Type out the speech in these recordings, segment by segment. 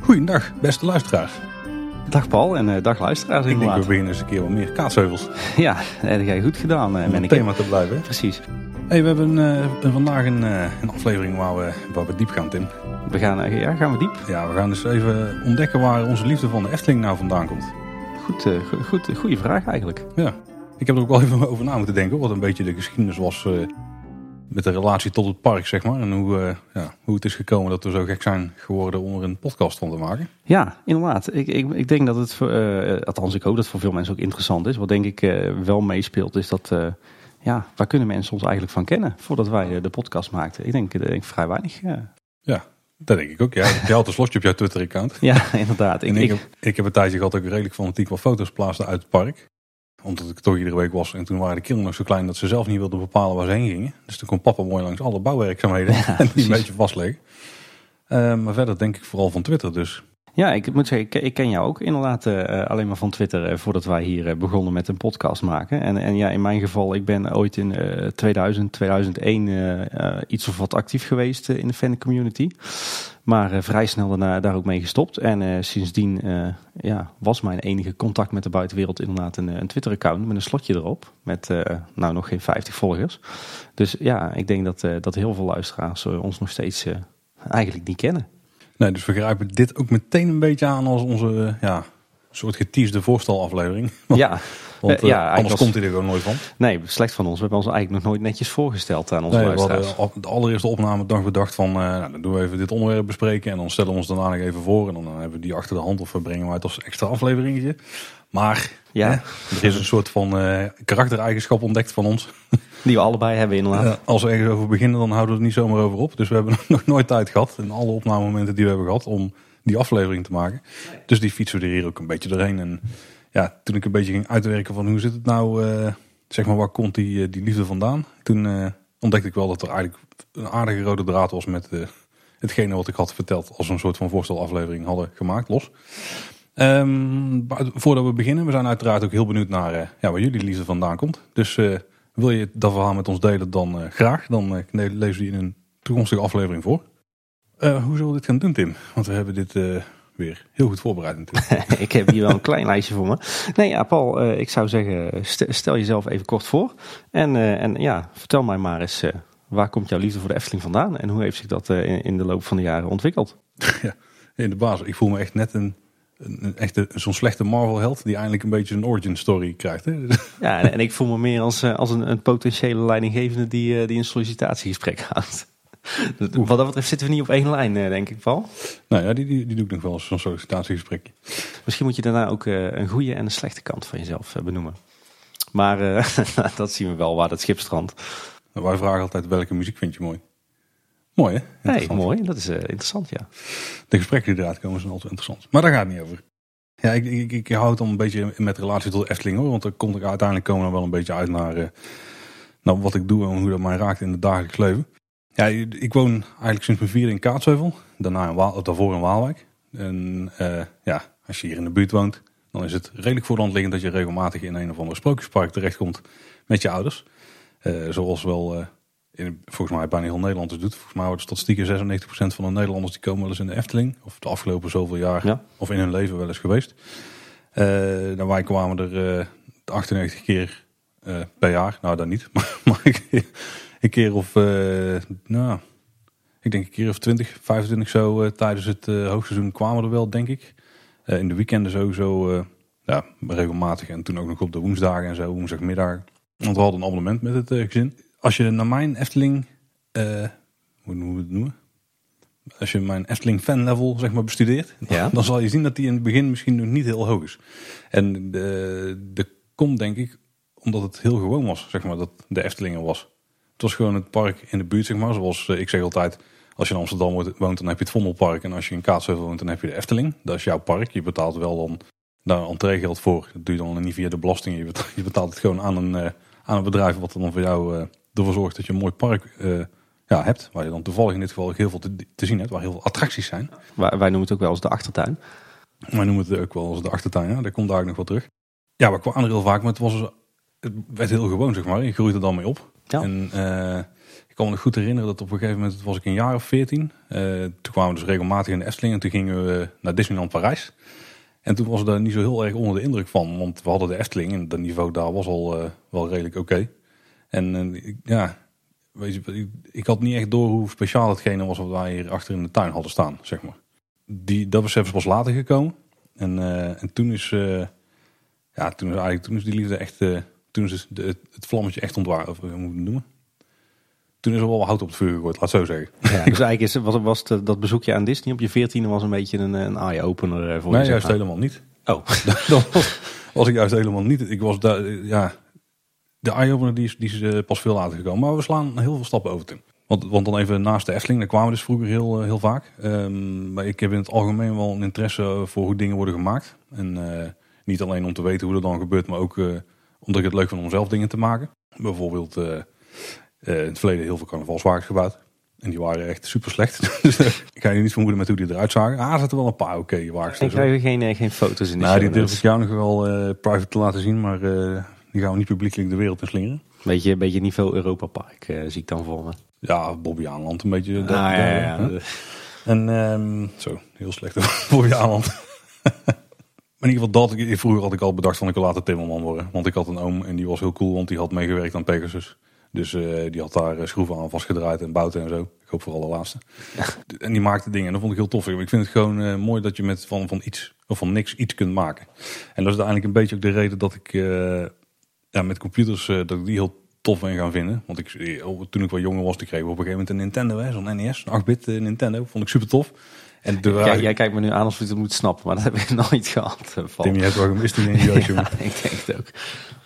Goedendag, beste luisteraars. Dag Paul en uh, dag luisteraars Ik denk we beginnen eens een keer wat meer kaatsheuvels Ja, dat heb jij goed gedaan, uh, om het thema te blijven. hè? Precies. Hey, we hebben eh, vandaag een, eh, een aflevering waar we, waar we diep gaan, Tim. We gaan, eh, ja, gaan we diep. Ja, we gaan dus even ontdekken waar onze liefde van de Efteling nou vandaan komt. Goed, eh, go- goed, eh, goede vraag eigenlijk. Ja, ik heb er ook wel even over na moeten denken, wat een beetje de geschiedenis was eh, met de relatie tot het park, zeg maar. En hoe, eh, ja, hoe het is gekomen dat we zo gek zijn geworden om er een podcast van te maken. Ja, inderdaad. Ik, ik, ik denk dat het, voor, eh, althans ik hoop dat het voor veel mensen ook interessant is. Wat denk ik wel meespeelt is dat, ja, waar kunnen mensen ons eigenlijk van kennen voordat wij de podcast maakten? Ik denk, ik denk vrij weinig. Ja, dat denk ik ook. Ja, je had een slotje op jouw Twitter-account. ja inderdaad. Ik, En ik, ik, heb, ik heb een tijdje gehad ik redelijk fanatiek wat foto's plaatste uit het park. Omdat ik toch iedere week was. En toen waren de kinderen nog zo klein dat ze zelf niet wilden bepalen waar ze heen gingen. Dus toen kon papa mooi langs alle bouwwerkzaamheden. Ja, en die precies. een beetje vastleggen. Eh, maar verder denk ik vooral van Twitter dus. Ja, ik moet zeggen, ik, ken jou ook inderdaad eh, alleen maar van Twitter eh, voordat wij hier begonnen met een podcast maken. En, en ja, in mijn geval, ik ben ooit in eh 2000, 2001 eh, eh, iets of wat actief geweest in de fan community. Maar eh, vrij snel daarna daar ook mee gestopt. En eh, sindsdien eh, ja, was mijn enige contact met de buitenwereld inderdaad een, een Twitter-account met een slotje erop. Met nou nog geen 50 volgers. Dus ja, ik denk dat, dat heel veel luisteraars ons nog steeds eigenlijk niet kennen. Nee, dus we grijpen dit ook meteen een beetje aan als onze ja, soort geteasde voorstelaflevering. Ja, Want Eh, eh, ja, eigenlijk anders komt hij er gewoon nooit van. Nee, slecht van ons. We hebben ons eigenlijk nog nooit netjes voorgesteld aan onze Nee, we hadden de allereerste opname dag bedacht van, eh, nou, dan doen we even dit onderwerp bespreken en dan stellen we ons daarna nog even voor en dan hebben we die achter de hand of we brengen we het als extra afleveringetje. Maar Ja. hè, er is een soort van eh, karaktereigenschap ontdekt van ons. Die we allebei hebben inderdaad. Eh, als we ergens over beginnen, dan houden we er niet zomaar over op. Dus we hebben nog nooit tijd gehad, in alle opnamemomenten die we hebben gehad, om die aflevering te maken. Dus die fietsen we er hier ook een beetje doorheen. En ja, toen ik een beetje ging uitwerken van hoe zit het nou, eh, zeg maar, waar komt die, eh, die liefde vandaan? Toen eh, ontdekte ik wel dat er eigenlijk een aardige rode draad was met hetgene wat ik had verteld als een soort van voorstelaflevering hadden gemaakt, los. Buiten- voordat we beginnen, we zijn uiteraard ook heel benieuwd naar ja, waar jullie liefde vandaan komt. Dus wil je dat verhaal met ons delen, dan graag. Dan lezen we die in een toekomstige aflevering voor. Hoe zullen we dit gaan doen, Tim? Want we hebben dit weer heel goed voorbereid natuurlijk. ik heb hier wel een klein lijstje voor me. Nee, ja, Paul, eh, ik zou zeggen, st- stel jezelf even kort voor. En, eh, en ja, vertel mij maar eens, eh, waar komt jouw liefde voor de Efteling vandaan? En hoe heeft zich dat in, in de loop van de jaren ontwikkeld? In de basis, ik voel me echt net een, een, echte, zo'n slechte Marvel-held die eindelijk een beetje een origin story krijgt. Hè? Ja, en, en ik voel me meer als, als een, een potentiële leidinggevende die, die een sollicitatiegesprek houdt. Wat dat betreft zitten we niet op één lijn, eh, denk ik, Paul. nou ja, die, die, die doe ik nog wel eens, zo'n sollicitatiegesprekje. Misschien moet je daarna ook eh, een goede en een slechte kant van jezelf eh, benoemen. Maar dat zien we wel waar dat schip strandt. Nou, wij vragen altijd welke muziek vind je mooi? Mooi hè? Nee, mooi. Dat is interessant, ja. De gesprekken die eruit komen zijn altijd interessant. Maar daar gaat het niet over. Ja, ik, ik, ik hou het dan een beetje met relatie tot de Efteling hoor. Want dan komt ik uiteindelijk komen we dan wel een beetje uit naar, eh, naar wat ik doe en hoe dat mij raakt in het dagelijks leven. Ja, ik woon eigenlijk sinds mijn vierde in Kaatsheuvel. Daarna in Waal, daarvoor in Waalwijk. En eh, ja, als je hier in de buurt woont, dan is het redelijk voor de hand liggend dat je regelmatig in een of ander sprookjespark terechtkomt met je ouders. Eh, zoals wel eh, in, volgens mij bijna heel Nederland het doet. Volgens mij wordt statistieken 96% van de Nederlanders die komen wel eens in de Efteling. Of de afgelopen zoveel jaar. Ja. Of in hun leven wel eens geweest. Eh nou, wij kwamen er eh 98 keer per jaar. Nou, dat niet. Maar, maar een, keer, of, eh, nou, ik denk een keer of 20, 25 zo eh, tijdens het eh, hoogseizoen kwamen er wel, denk ik. In de weekenden sowieso ja, regelmatig. En toen ook nog op de woensdagen en zo, woensdagmiddag. Want we hadden een abonnement met het gezin. Als je naar mijn Efteling, hoe noemen we het noemen? Als je mijn Efteling fan level zeg maar bestudeert, Ja. dan zal je zien dat die in het begin misschien nog niet heel hoog is. En de, de komt denk ik omdat het heel gewoon was, zeg maar, dat de Efteling er was. Het was gewoon het park in de buurt, zeg maar. Zoals eh, ik zeg altijd, als je in Amsterdam woont, dan heb je het Vondelpark. En als je in Kaatsheuvel woont, dan heb je de Efteling. Dat is jouw park. Je betaalt wel dan daar entreegeld voor. Dat doe je dan niet via de belasting. Je betaalt, je betaalt het gewoon aan een, eh, aan een bedrijf wat dan voor jou eh, ervoor zorgt dat je een mooi park ja, hebt. Waar je dan toevallig in dit geval ook heel veel te, te zien hebt. Waar heel veel attracties zijn. Wij, wij noemen het ook wel eens de achtertuin. Wij noemen het ook wel als de achtertuin. Ja. Daar komt daar ook nog wel terug. Ja, we kwamen er heel vaak, maar het, was, het werd heel gewoon, zeg maar. Je groeit er dan mee op. En eh, ik kan me nog goed herinneren dat op een gegeven moment was ik een jaar of veertien. Eh, toen kwamen we dus regelmatig in de Efteling en toen gingen we naar Disneyland Parijs. En toen was ik daar niet zo heel erg onder de indruk van, want we hadden de Efteling en dat niveau daar was al eh, wel redelijk oké. En ja, weet je, ik, had niet echt door hoe speciaal hetgene was wat wij hier achter in de tuin hadden staan, zeg maar. Die, dat besef is pas later gekomen. En, en toen is, ja, toen is eigenlijk toen is die liefde echt, toen is de, het, het vlammetje echt ontwaard, of hoe moet ik het noemen? Toen is er wel wat hout op het vuur gegooid, laat het zo zeggen. Ja, dus eigenlijk is, was, was dat bezoekje aan Disney op je veertiende was een beetje een, een eye-opener eh, voor je. Nee, zeg juist helemaal niet. Oh, dat was, was ik juist helemaal niet. Ik was daar, eh, ja, de eye-opener die is, die is eh, pas veel later gekomen. Maar we slaan heel veel stappen over, Tim. Want, want dan even naast de Efteling, daar kwamen we dus vroeger heel, heel vaak. Ehm, maar ik heb in het algemeen wel een interesse voor hoe dingen worden gemaakt. En niet alleen om te weten hoe dat dan gebeurt, maar ook omdat ik het leuk vind om zelf dingen te maken. Bijvoorbeeld eh, eh, in het verleden heel veel carnavalswagens gebouwd. En die waren echt super slecht. dus eh, ik ga je niet vermoeden met hoe die eruit zagen. Ah, er zaten wel een paar oké wagens en tussen. krijgen we geen, geen foto's in de Nou, die durf ik jou nog wel private te laten zien, maar die gaan we niet publiekelijk de wereld in slingeren. Beetje, beetje niveau Europa Park eh, zie ik dan voor me. Ja, Bobby Aanland een beetje. Ah, dat- ja, ja, ja. En ehm, zo, heel slecht Bobby Aanland. Maar in ieder geval dat, ik, vroeger had ik al bedacht van ik wil later timmerman worden. Want ik had een oom en die was heel cool, want die had meegewerkt aan Pegasus. Dus eh, die had daar eh, schroeven aan vastgedraaid en bouten en zo. Ik hoop vooral de laatste. En die maakte dingen en dat vond ik heel tof. Ik vind het gewoon eh, mooi dat je met van, van iets of van niks iets kunt maken. En dat is uiteindelijk een beetje ook de reden dat ik ja, met computers dat ik die heel tof ben gaan vinden. Want ik, eh, toen ik wat jonger was, kreeg ik op een gegeven moment een Nintendo, zo'n NES, een 8-bit eh, Nintendo. Vond ik super tof. En de Kijk, jij kijkt me nu aan alsof je het moet snappen, maar dat heb ik nooit gehad. eh, van. Tim, je hebt wel gemist in je. Ja, ik denk het ook.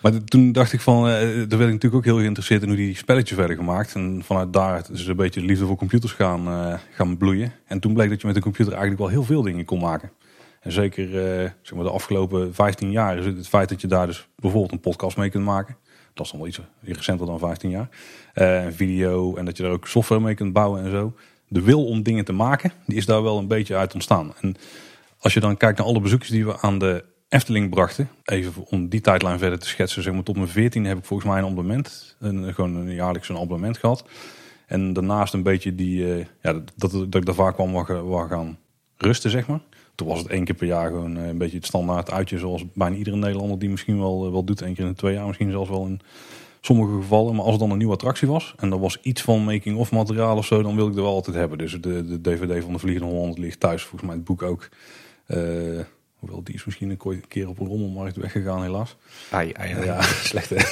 Maar toen dacht ik van, eh, daar werd ik natuurlijk ook heel geïnteresseerd in hoe die spelletjes werden gemaakt. En vanuit daar is een beetje de liefde voor computers gaan, eh, gaan bloeien. En toen bleek dat je met een computer eigenlijk wel heel veel dingen kon maken. En zeker eh, zeg maar de afgelopen 15 jaar is het, het feit dat je daar dus bijvoorbeeld een podcast mee kunt maken. Dat is dan wel iets recenter dan 15 jaar. Eh, een video en dat je daar ook software mee kunt bouwen en zo. De wil om dingen te maken, die is daar wel een beetje uit ontstaan. En als je dan kijkt naar alle bezoekjes die we aan de Efteling brachten. Even om die tijdlijn verder te schetsen. Zeg maar, tot mijn 14 heb ik volgens mij een abonnement. Een, gewoon een jaarlijks een abonnement gehad. En daarnaast een beetje die, eh, ja, dat, dat, ik daar vaak kwam gaan rusten, zeg maar. Toen was het één keer per jaar gewoon eh, een beetje het standaard uitje. Zoals bijna iedere Nederlander die misschien wel, eh, wel doet. Eén keer in twee jaar misschien zelfs wel in sommige gevallen. Maar als het dan een nieuwe attractie was. En er was iets van making-of materiaal of zo. Dan wil ik er wel altijd hebben. Dus de, de DVD van de Vliegende Holland ligt thuis. Volgens mij het boek ook. Eh, hoewel die is misschien een keer op een rommelmarkt weggegaan helaas. Ai, ai, ai. Ja, slecht hè.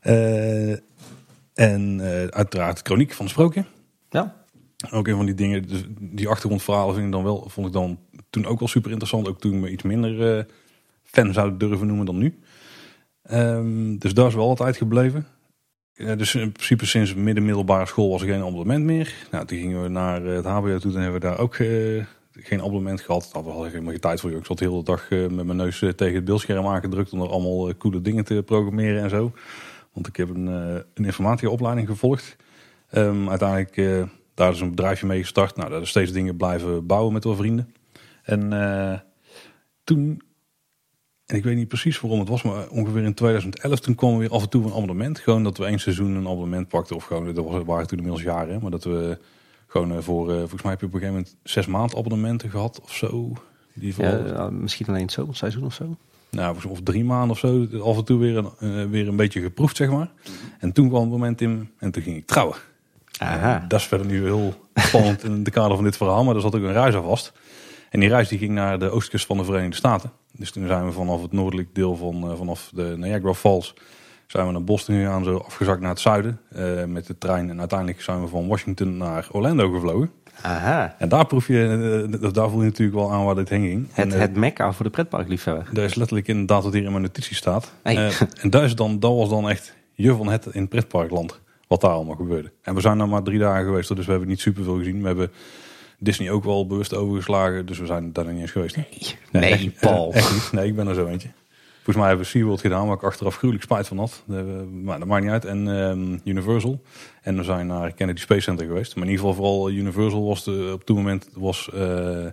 Eh, en eh, uiteraard Chroniek van het Sprookje. Ja. Ook een van die dingen, dus die achtergrondverhalen vind ik dan wel, vond ik dan toen ook wel super interessant. Ook toen ik me iets minder fan zou durven noemen dan nu. Ehm, dus daar is wel altijd gebleven. Ja, dus in principe sinds midden middelbare school was er geen abonnement meer. Nou, toen gingen we naar eh, het HBO toe en hebben we daar ook eh, geen abonnement gehad. Daar hadden we helemaal geen tijd voor. Ik zat de hele dag eh, met mijn neus eh, tegen het beeldscherm aangedrukt om er allemaal eh, coole dingen te programmeren en zo. Want ik heb een, eh, een informatieopleiding gevolgd. Ehm, uiteindelijk eh, daar is een bedrijfje mee gestart. Nou, daar is steeds dingen blijven bouwen met wel vrienden. En eh, toen, en ik weet niet precies waarom het was, maar ongeveer in 2011 toen kwam er weer af en toe een abonnement. Gewoon dat we één seizoen een abonnement pakten. Of gewoon, dat waren toen inmiddels jaren. Maar dat we gewoon eh, voor, eh, volgens mij heb je op een gegeven moment zes maand abonnementen gehad of zo. Die Ja, ja, misschien alleen zo, een seizoen of zo. nou, of drie maanden of zo, af en toe weer een, eh, weer een beetje geproefd, zeg maar. En toen kwam het moment in en toen ging ik trouwen. Aha. Dat is verder nu heel spannend in de kader van dit verhaal, maar er zat ook een reis aan vast. En die reis die ging naar de oostkust van de Verenigde Staten. Dus toen zijn we vanaf het noordelijk deel van, eh, vanaf de Niagara Falls, zijn we naar Boston gegaan, zo afgezakt naar het zuiden eh, met de trein. En uiteindelijk zijn we van Washington naar Orlando gevlogen. Aha. En daar proef je, eh, daar voel je natuurlijk wel aan waar dit heen ging. Het, En, het mekka voor de pretparkliefhebber. daar is letterlijk inderdaad wat hier in mijn notitie staat. Hey. En dat, is dan, dat was dan echt je van het in pretparkland. Wat daar allemaal gebeurde. En we zijn er maar drie dagen geweest. Dus we hebben niet superveel gezien. We hebben Disney ook wel bewust overgeslagen. Dus we zijn daar nog niet eens geweest. Nee, echt, Paul. Echt niet. Nee, ik ben er zo eentje. Volgens mij hebben we SeaWorld gedaan. Waar ik achteraf gruwelijk spijt van had. We- maar dat maakt niet uit. En ehm, Universal. En we zijn naar Kennedy Space Center geweest. Maar in ieder geval vooral Universal was de, op het moment was... eh, eh,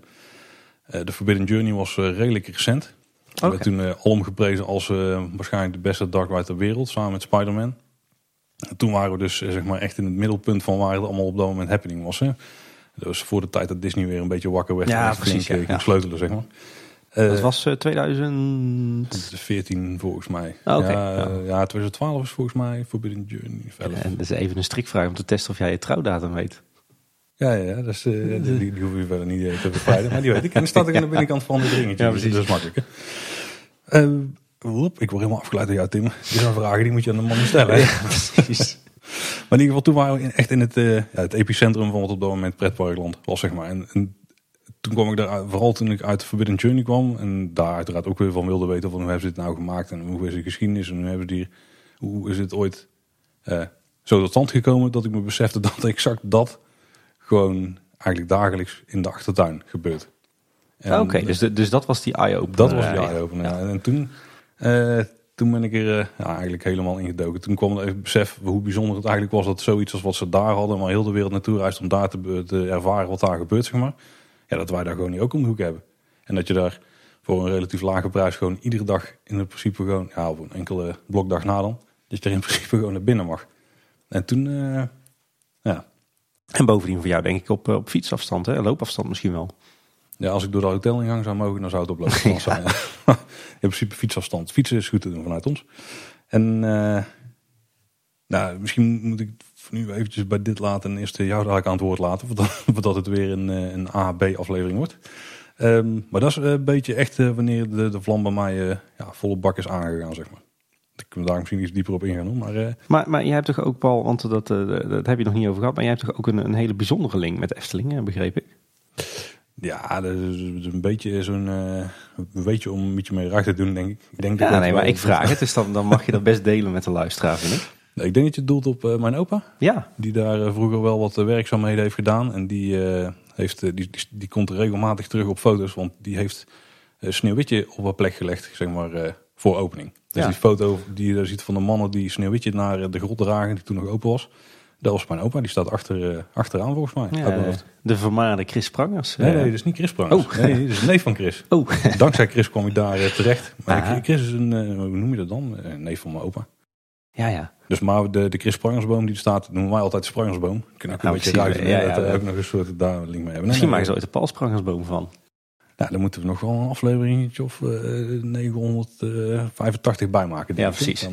de Forbidden Journey was eh, redelijk recent. Oké. werd toen eh, alom geprezen als eh, waarschijnlijk de beste dark ride ter wereld, samen met Spider-Man. En toen waren we dus eh, zeg maar echt in het middelpunt van waar het allemaal op dat moment happening was. Hè. Dat was voor de tijd dat Disney weer een beetje wakker werd. Ja, precies, flink, ja, eh, ging ja. sleutelen, zeg maar. Eh, Dat was eh, 2000... 14 volgens mij. Oh, oké. ja, Ja. eh, ja, 2012 is volgens mij Forbidden Journey. 11. En dat is even een strikvraag om te testen of jij je trouwdatum weet. Ja, ja, dat is, eh, die, die hoef je verder niet eh, te bevrijden. Maar die weet ik. En dan staat ook aan de binnenkant van het ringetje. Ja, dus precies. Dat is makkelijk. Eh, ik word helemaal afgeleid door jou, Tim. Dit zijn vragen die moet je aan de man stellen. hè? precies. In ieder geval, toen waren we echt in het, eh, ja, het epicentrum van wat op dat moment pretparkland was, zeg maar. En, en toen kwam ik daar, vooral toen ik uit Forbidden Journey kwam. En daar uiteraard ook weer van wilde weten van hoe hebben ze dit nou gemaakt. En hoe is de geschiedenis. En hoe, hebben ze die, hoe is het ooit eh, zo tot stand gekomen dat ik me besefte dat exact dat gewoon eigenlijk dagelijks in de achtertuin gebeurt. Oké, dus, de- dus dat was die eye-opener. dat was die eh, eye-opener. ja. En toen, eh, toen ben ik er eh, ja, eigenlijk helemaal ingedoken. Toen kwam het besef hoe bijzonder het eigenlijk was dat zoiets als wat ze daar hadden, maar heel de wereld naartoe reist om daar te ervaren wat daar gebeurt, zeg maar. Ja, dat wij daar gewoon niet ook om de hoek hebben. En dat je daar voor een relatief lage prijs gewoon iedere dag in het principe gewoon, ja, op een enkele blokdag na dan, dat je er in principe gewoon naar binnen mag. En toen, eh, ja, En bovendien voor jou denk ik op, eh, op fietsafstand, hè? loopafstand misschien wel. Ja, als ik door de hotelingang zou mogen, dan zou het op loopafstand zijn. In principe fietsafstand. Fietsen is goed te doen vanuit ons. En eh, nou, misschien moet ik voor nu eventjes bij dit laten en eerst jou dadelijk aan het woord laten. Voordat, voordat het weer een, eh, een A-B aflevering wordt. Ehm, maar dat is eh, een beetje echt wanneer de, de vlam bij mij ja, volle bak is aangegaan, zeg maar. Ik kan daar misschien iets dieper op ingaan. Maar eh, Maar, maar jij hebt toch ook, Paul, want dat, dat heb je nog niet over gehad, maar jij hebt toch ook een, een hele bijzondere link met Efteling, eh, begreep ik? Ja, dat is een beetje zo'n... eh, een beetje om een beetje mee raak te doen, denk ik. ik denk Ja, dat nee, wel- maar ik vraag het, dus dan, dan mag je dat best delen met de luisteraar, vind ik. Ik denk dat je het doelt op eh, mijn opa. Ja, Die daar eh, vroeger wel wat werkzaamheden heeft gedaan. En die, heeft, die, die, die komt regelmatig terug op foto's. Want die heeft Sneeuwwitje op een plek gelegd, zeg maar, voor opening. Dus Ja. die foto die je daar ziet van de mannen die Sneeuwwitje naar de grot dragen, die toen nog open was. Dat was mijn opa, die staat achter, eh, achteraan volgens mij. ja hoofd. de vermaarde Chris Prangers. Nee, eh. nee, dat is niet Chris Prangers. Oh. Nee, dat is een neef van Chris. Oh, Dankzij Chris kwam ik daar eh, terecht. Maar. Chris is een, eh, hoe noem je dat dan? Een neef van mijn opa. ja, ja. Dus maar de, de Chris Prangersboom die er staat, noemen wij altijd de Sprangersboom. Kunnen ook een Ja, beetje ruiken. Ja, Ja, dat ja. ook nog een soort daar link mee hebben. Nee, Misschien nee, maken ze ooit de Paul Sprangersboom van. Nou, dan moeten we nog wel een afleveringetje of eh 985 bijmaken. Ja, precies.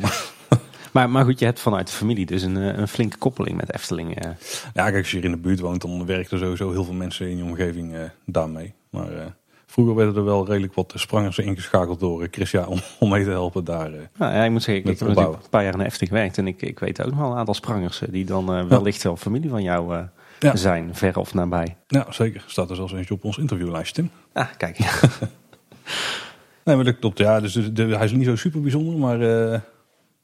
Maar, Maar, goed, je hebt vanuit de familie dus een, eh, een flinke koppeling met Efteling. eh. ja, kijk, als je hier in de buurt woont, dan werken er sowieso heel veel mensen in je omgeving eh, daarmee. Maar vroeger werden er wel redelijk wat sprangers ingeschakeld door Chrisja om, om mee te helpen daar. Nou ja, ik moet zeggen, ik, heb natuurlijk een paar jaar in Efteling gewerkt en ik, ik weet ook nog wel een aantal sprangers die dan wellicht wel familie van jou Ja. zijn, ver of nabij. Ja, zeker. Staat er zelfs eentje op ons interviewlijst, Tim. Ah, kijk. Nee, maar dat klopt. Ja, dus de, de- hij is niet zo super bijzonder, maar,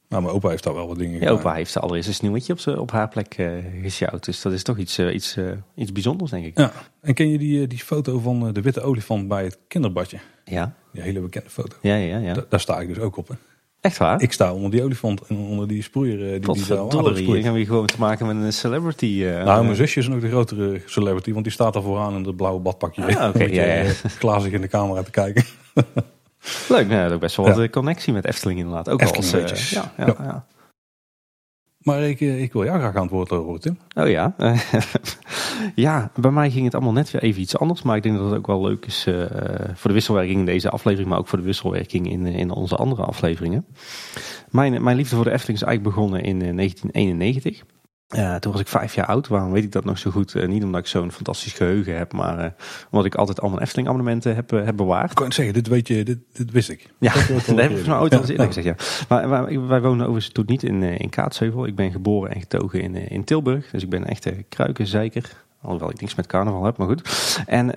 maar mijn opa heeft daar wel wat dingen Ja, gedaan. opa heeft allereerst een sneeuwtje op, z'n- op haar plek eh gesjouwd. Dus dat is toch iets, eh, iets, eh, iets bijzonders, denk ik. Ja, en ken je die, eh, die foto van eh, de witte olifant bij het kinderbadje? Ja, Die hele bekende foto. ja, ja. ja. Da- daar sta ik dus ook op. Hè. Echt waar? Ik sta onder die olifant en onder die sproeier eh, die, die hier sproeit. hebben we gewoon te maken met een celebrity. eh, Nou, mijn zusje is nog de grotere celebrity, want die staat daar vooraan in dat blauwe badpakje. Ah, oké, ja, ja. eh, Klazig in de camera te kijken. Leuk, nou, ook best wel wat eh, connectie met Efteling inderdaad. Ook Efteling als, eh, ja, ja. Maar ik, eh, ik wil jou graag woord horen, Tim. Oh ja. ja, bij mij ging het allemaal net weer even iets anders. Maar ik denk dat het ook wel leuk is voor de wisselwerking in deze aflevering. Maar ook voor de wisselwerking in, in onze andere afleveringen. Mijn, mijn liefde voor de Efteling is eigenlijk begonnen in eh, 1991. Eh, toen was ik vijf jaar oud. Waarom weet ik dat nog zo goed? Eh, niet omdat ik zo'n fantastisch geheugen heb. Maar eh, omdat ik altijd al mijn Efteling abonnementen heb, heb bewaard. Ik kan zeggen, dit, weet je, dit, dit wist ik. Ja, Dat heb ik van ooit al eerder gezegd, ja. Maar, maar wij woonden overigens toen niet in, in Kaatsheuvel. Ik ben geboren en getogen in, in Tilburg. Dus ik ben echt kruikenzeiker. Alhoewel ik niks met carnaval heb, maar goed. En,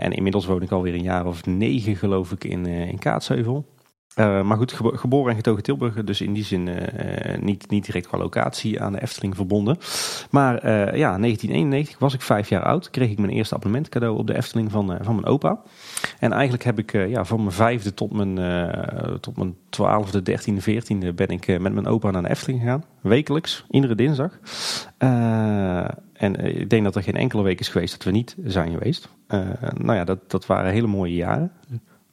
en inmiddels woon ik alweer een jaar of negen, geloof ik, in, in Kaatsheuvel. Eh, maar goed, gebo- geboren en getogen Tilburg. Dus in die zin eh, niet, niet direct qua locatie aan de Efteling verbonden. Maar eh, ja, 1991 was ik vijf jaar oud. Kreeg ik mijn eerste abonnement cadeau op de Efteling van, van mijn opa. En eigenlijk heb ik ja, van mijn vijfde tot mijn, tot mijn twaalfde, dertiende, veertiende ben ik met mijn opa naar de Efteling gegaan. Wekelijks, iedere dinsdag. En ik denk dat er geen enkele week is geweest dat we niet zijn geweest. Nou ja, dat, dat waren hele mooie jaren.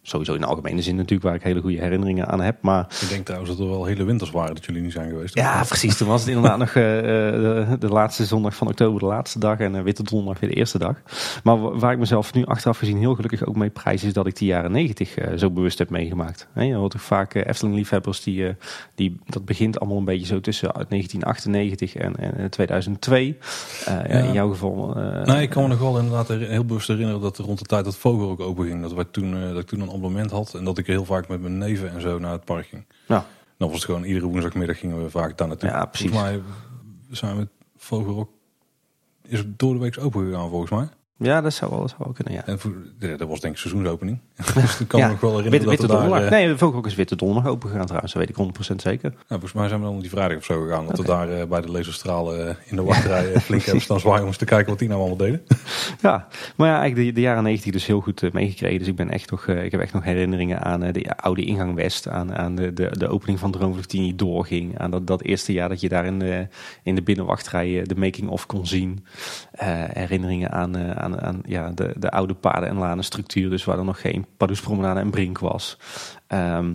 Sowieso in de algemene zin natuurlijk waar ik hele goede herinneringen aan heb. Maar Ik denk trouwens dat er wel hele winters waren dat jullie niet zijn geweest. ja, precies. Toen was het inderdaad nog eh, de, de laatste zondag van oktober de laatste dag en uh, Witte Donderdag weer de eerste dag. Maar wa- waar ik mezelf nu achteraf gezien heel gelukkig ook mee prijs is dat ik die jaren negentig eh, zo bewust heb meegemaakt. Je hoort toch vaak eh, Efteling-liefhebbers die, eh, die, dat begint allemaal een beetje zo tussen 1998 en, en 2002. Eh, ja, in jouw geval... eh, Nee, ik kan me nog wel inderdaad heel bewust herinneren dat er rond de tijd dat Vogel ook open ging. Dat, wij toen, eh, dat ik toen abonnement had en dat ik heel vaak met mijn neven en zo naar het park ging. nou, Dan was het gewoon iedere woensdagmiddag gingen we vaak daar naartoe. Ja, precies. Volgens mij zijn we Vogel ook is het door de week open gegaan volgens mij. Ja, dat zou wel, dat zou wel kunnen, ja. En voor, dat was denk ik seizoensopening. dus ik kan Ja, me nog wel Witte, herinneren witte dat er daar... eh, Nee, de Vogelrok is Witte Donderdag open gegaan trouwens. Dat weet ik 100% zeker. nou, volgens mij zijn we dan die vrijdag of zo gegaan. Dat we daar eh, bij de laserstralen eh, in de wachtrij flink hebben staan zwaaien om eens te kijken wat die nou allemaal deden. Ja, maar ja, eigenlijk de, de jaren 90 dus heel goed meegekregen. Dus ik ben echt nog, ik heb echt nog herinneringen aan de oude ingang West, aan, aan de, de, de opening van Droomvlucht die niet doorging, aan dat, dat eerste jaar dat je daar in de, in de binnenwachtrij de making-of kon zien. Herinneringen aan, eh, aan, aan ja, de, de oude paden- en lanenstructuur, dus waar er nog geen Pardoespromenade en Brink was. Ehm,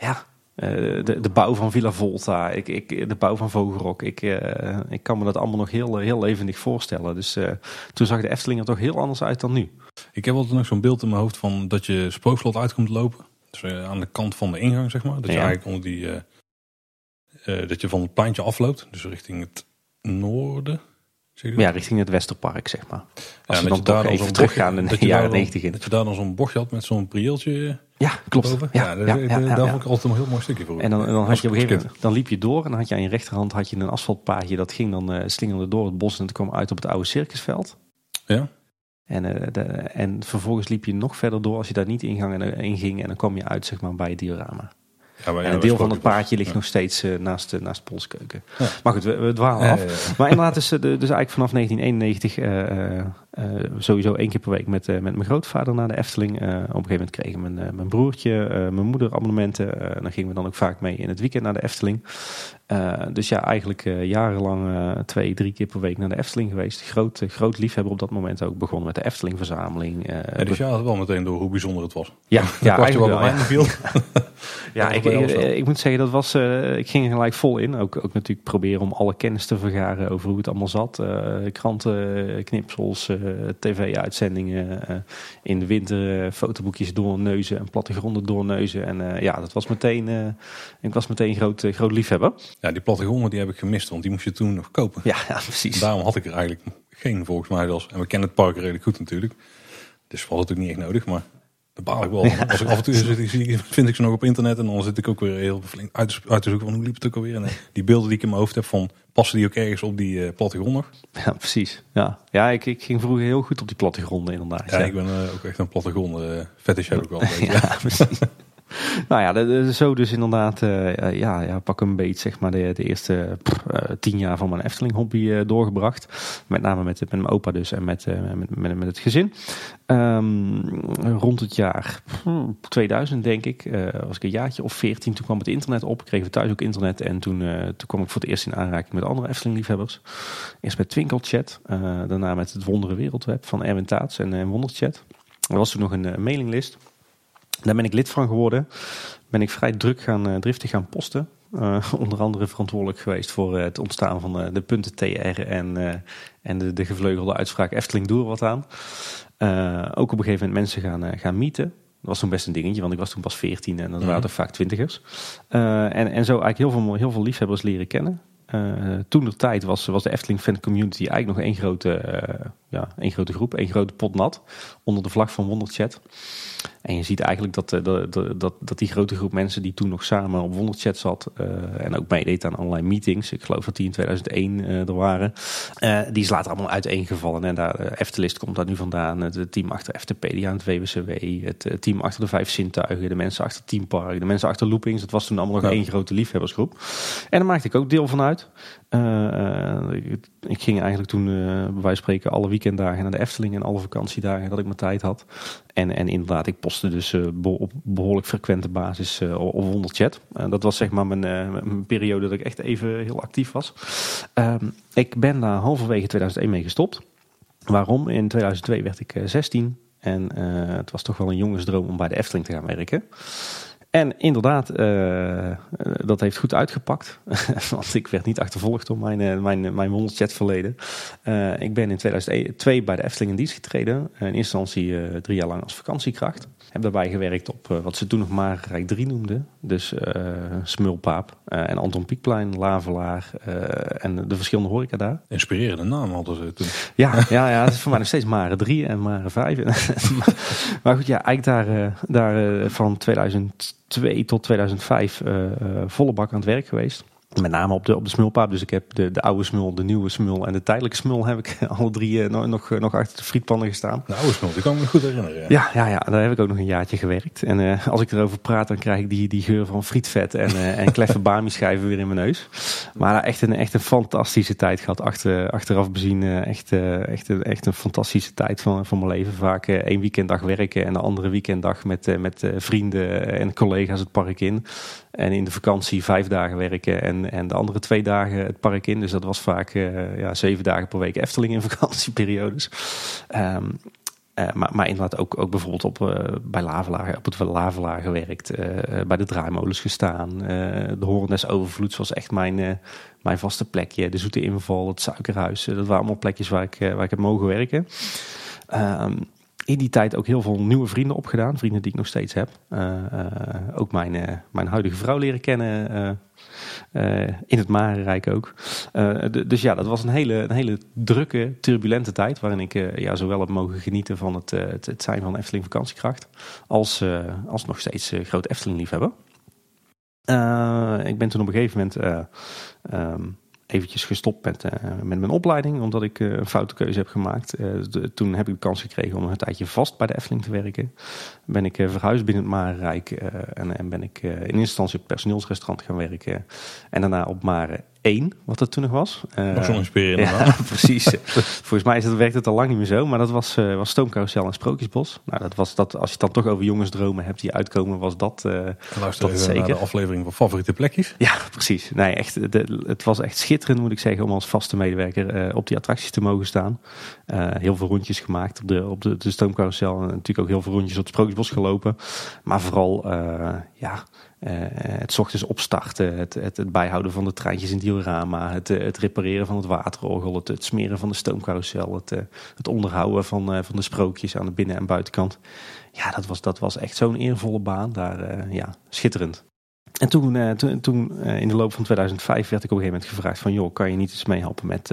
ja, eh, de, de bouw van Villa Volta, ik, ik, de bouw van Vogelrok. Ik, eh, ik kan me dat allemaal nog heel, heel levendig voorstellen. Dus eh, toen zag de Efteling er toch heel anders uit dan nu. Ik heb altijd nog zo'n beeld in mijn hoofd van dat je spookslot uit komt lopen. Dus eh, aan de kant van de ingang, zeg maar. Dat je Ja. eigenlijk onder die... eh, eh, dat je van het pleintje afloopt. Dus richting het noorden. Ja, richting het Westerpark, zeg maar. Als Ja, we dan toch dan even teruggaan in de jaren 90 in. Dat je daar dan zo'n bochtje had met zo'n prieeltje Ja, klopt. Ja, Ja, ja, daar vond ik altijd een heel mooi stukje voor. En dan, dan had je op een gegeven moment, dan liep je door en dan had je aan je rechterhand had je een asfaltpaadje. Dat ging dan eh slingerde door het bos en het kwam uit op het oude circusveld. Ja? En, eh, de, en vervolgens liep je nog verder door als je daar niet ingang en, in ging. En dan kwam je uit zeg maar, bij het diorama. Ja, maar ja, en een deel van het paadje ligt Ja. nog steeds eh, naast, de, naast Polskeuken. Maar goed, we, we dwalen af. Maar inderdaad, is, eh, de- dus eigenlijk vanaf 1991 eh, eh, eh, sowieso één keer per week met, eh, met mijn grootvader naar de Efteling. Eh, op een gegeven moment kregen mijn, eh, mijn broertje, eh, mijn moeder abonnementen. Eh, dan gingen we dan ook vaak mee in het weekend naar de Efteling. Eh, dus ja, eigenlijk eh, jarenlang eh, twee, drie keer per week naar de Efteling geweest. Groot, groot liefhebber op dat moment ook. Begonnen met de Efteling-verzameling. Ja, dus je had wel meteen door hoe bijzonder het was. ja, ja, eigenlijk wel. ja. viel. Ja, ik, ik, moet zeggen, dat was, ik ging er gelijk vol in. Ook, ook natuurlijk proberen om alle kennis te vergaren over hoe het allemaal zat. Kranten, knipsels, tv-uitzendingen. in de winter fotoboekjes doorneuzen en plattegronden doorneuzen. En ja, dat was meteen, ik was meteen groot, groot liefhebber. Ja, die plattegronden die heb ik gemist, want die moest je toen nog kopen. Ja, ja precies. Daarom had ik er eigenlijk geen volgens mij zelfs. En we kennen het park redelijk goed natuurlijk. Dus was het ook niet echt nodig, maar daar baal ik wel. Als ik af en toe zit, zie, vind ik ze nog op internet en dan zit ik ook weer heel flink uit, te- uit te zoeken van hoe liep het ook alweer. En die beelden die ik in mijn hoofd heb van, passen die ook ergens op die plattegrond nog? Ja, precies. Ja, ja ik, ik ging vroeger heel goed op die plattegronden inderdaad. Ja, ik ben eh, ook echt een plattegrond eh fetish heb ik wel. Ja, precies. Nou ja, zo dus inderdaad, eh, ja, ja, pak een beetje zeg maar de, de eerste eh, tien jaar van mijn Efteling hobby eh, doorgebracht. Met name met, met mijn opa dus en met, met, met, met het gezin. Ehm, rond het jaar pff, 2000 denk ik, was ik een jaartje of 14, toen kwam het internet op. Kregen we thuis ook internet en toen, toen kwam ik voor het eerst in aanraking met andere Efteling liefhebbers. Eerst met Twinkelchat, daarna met het Wondere Wereldweb van Erwin Taats en Wonderchat. Er was toen nog een mailinglist. Daar ben ik lid van geworden. Ben ik vrij druk gaan, eh, driftig gaan posten. Eh, onder andere verantwoordelijk geweest voor eh, het ontstaan van eh, de punten TR en, en de, de gevleugelde uitspraak Efteling doe er wat aan. Ook op een gegeven moment mensen gaan, gaan meeten. Dat was toen best een dingetje, want ik was toen pas 14 en dat Mhm. waren toch vaak twintigers. En, en zo eigenlijk heel veel, heel veel liefhebbers leren kennen. Toen de tijd was, was de Efteling fan community eigenlijk nog één grote, ja, één grote groep, één grote pot nat. Onder de vlag van Wonderchat. En je ziet eigenlijk dat, eh, dat, dat, dat, die grote groep mensen die toen nog samen op Wonderchat zat eh, en ook meedeed aan allerlei meetings, ik geloof dat die in 2001 eh, er waren, die is later allemaal uiteengevallen. En daar, Eftelist komt daar nu vandaan, het, het team achter FTpedia het WWCW, het team achter de Vijf Zintuigen, de mensen achter Team Park, de mensen achter Loopings. Dat was toen allemaal nog Ja. één grote liefhebbersgroep. En daar maakte ik ook deel van uit. Eh, eh, ik, ging eigenlijk toen, eh, bij wijze van spreken, alle weekenddagen naar de Efteling en alle vakantiedagen dat ik mijn tijd had. En, en inderdaad, ik postte dus op behoorlijk frequente basis op. Eh, dat was zeg maar mijn, mijn periode dat ik echt even heel actief was. Ehm, ik ben daar halverwege 2001 mee gestopt. Waarom? In 2002 werd ik eh, 16. En het was toch wel een jongensdroom om bij de Efteling te gaan werken. En inderdaad, uh, dat heeft goed uitgepakt. Want ik werd niet achtervolgd door mijn, uh, mijn, mijn Wonderjet verleden. Ik ben in 2002 bij de Efteling in dienst getreden. in eerste instantie drie jaar lang als vakantiekracht. Heb daarbij gewerkt op wat ze toen nog maar Rijk 3 noemden. Dus Smulpaap en Anton Pieckplein, Lavelaar en de verschillende horeca daar. Inspirerende naam hadden ze toen. Ja, ja, ja het is voor mij nog steeds Mare 3 en Mare 5. maar goed, ja, eigenlijk daar, daar van 2000 2002 tot 2005 uh, uh, volle bak aan het werk geweest. Met name op de, op de smulpaap. Dus ik heb de, de oude smul, de nieuwe smul en de tijdelijke smul heb ik alle drie uh, nog, nog achter de frietpannen gestaan. De oude smul, die kan ik me goed herinneren. Ja, ja, ja, daar heb ik ook nog een jaartje gewerkt. En uh, als ik erover praat, dan krijg ik die, die geur van frietvet en, uh, en kleffe bami schijven weer in mijn neus. Maar echt een, echt een fantastische tijd gehad. Achter, achteraf bezien echt, echt, een, echt een fantastische tijd van, van mijn leven. Vaak één weekenddag werken en de andere weekenddag met, met vrienden en collega's het park in. En in de vakantie vijf dagen werken en, en de andere twee dagen het park in. Dus dat was vaak uh, ja, zeven dagen per week Efteling in vakantieperiodes. Um, uh, maar, maar inderdaad ook, ook bijvoorbeeld op, uh, bij Lavelaar, op het Lavelaar gewerkt. bij de draaimolens gestaan. de Horendes Overvloed was echt mijn, mijn vaste plekje. De Zoete Inval, het Suikerhuis. dat waren allemaal plekjes waar ik, waar ik heb mogen werken. Um, in die tijd ook heel veel nieuwe vrienden opgedaan. Vrienden die ik nog steeds heb. Ook mijn, mijn huidige vrouw leren kennen. In het Marenrijk ook. dus ja, dat was een hele, een hele drukke, turbulente tijd. Waarin ik ja, zowel heb mogen genieten van het, het, zijn van Efteling vakantiekracht. Als, als nog steeds groot Efteling liefhebber. ik ben toen op een gegeven moment... Um, eventjes gestopt met, uh, met mijn opleiding, omdat ik uh, een foute keuze heb gemaakt. De, toen heb ik de kans gekregen om een tijdje vast bij de Efteling te werken. Ben ik verhuisd binnen het Marenrijk en, en, ben ik in eerste instantie op het personeelsrestaurant gaan werken. En daarna op Mare 1, wat het toen nog was. Uh, nog zo inspirerend. Ja, precies. Volgens mij is het, werkt het al lang niet meer zo, maar dat was, uh, was Stoomcarousel en Sprookjesbos. Nou, dat was dat, als je het dan toch over jongensdromen hebt die uitkomen, was dat, uh, dat zeker. de aflevering van favoriete plekjes. Ja, precies. Nee, echt, de, het was echt schitterend, moet ik zeggen, om als vaste medewerker op die attracties te mogen staan. heel veel rondjes gemaakt op de, op de, de Stoomcarousel en natuurlijk ook heel veel rondjes op het Sprookjesbos gelopen. Maar vooral, ja uh, het ochtends opstarten, het, het, bijhouden van de treintjes in diorama, het, het repareren van het waterorgel, het, smeren van de stoomcarousel, het, het onderhouden van, van de sprookjes aan de binnen- en buitenkant. Ja, dat was, dat was echt zo'n eervolle baan. Daar, ja, schitterend. En toen, toen, in de loop van 2005 werd ik op een gegeven moment gevraagd van... joh, kan je niet eens meehelpen met,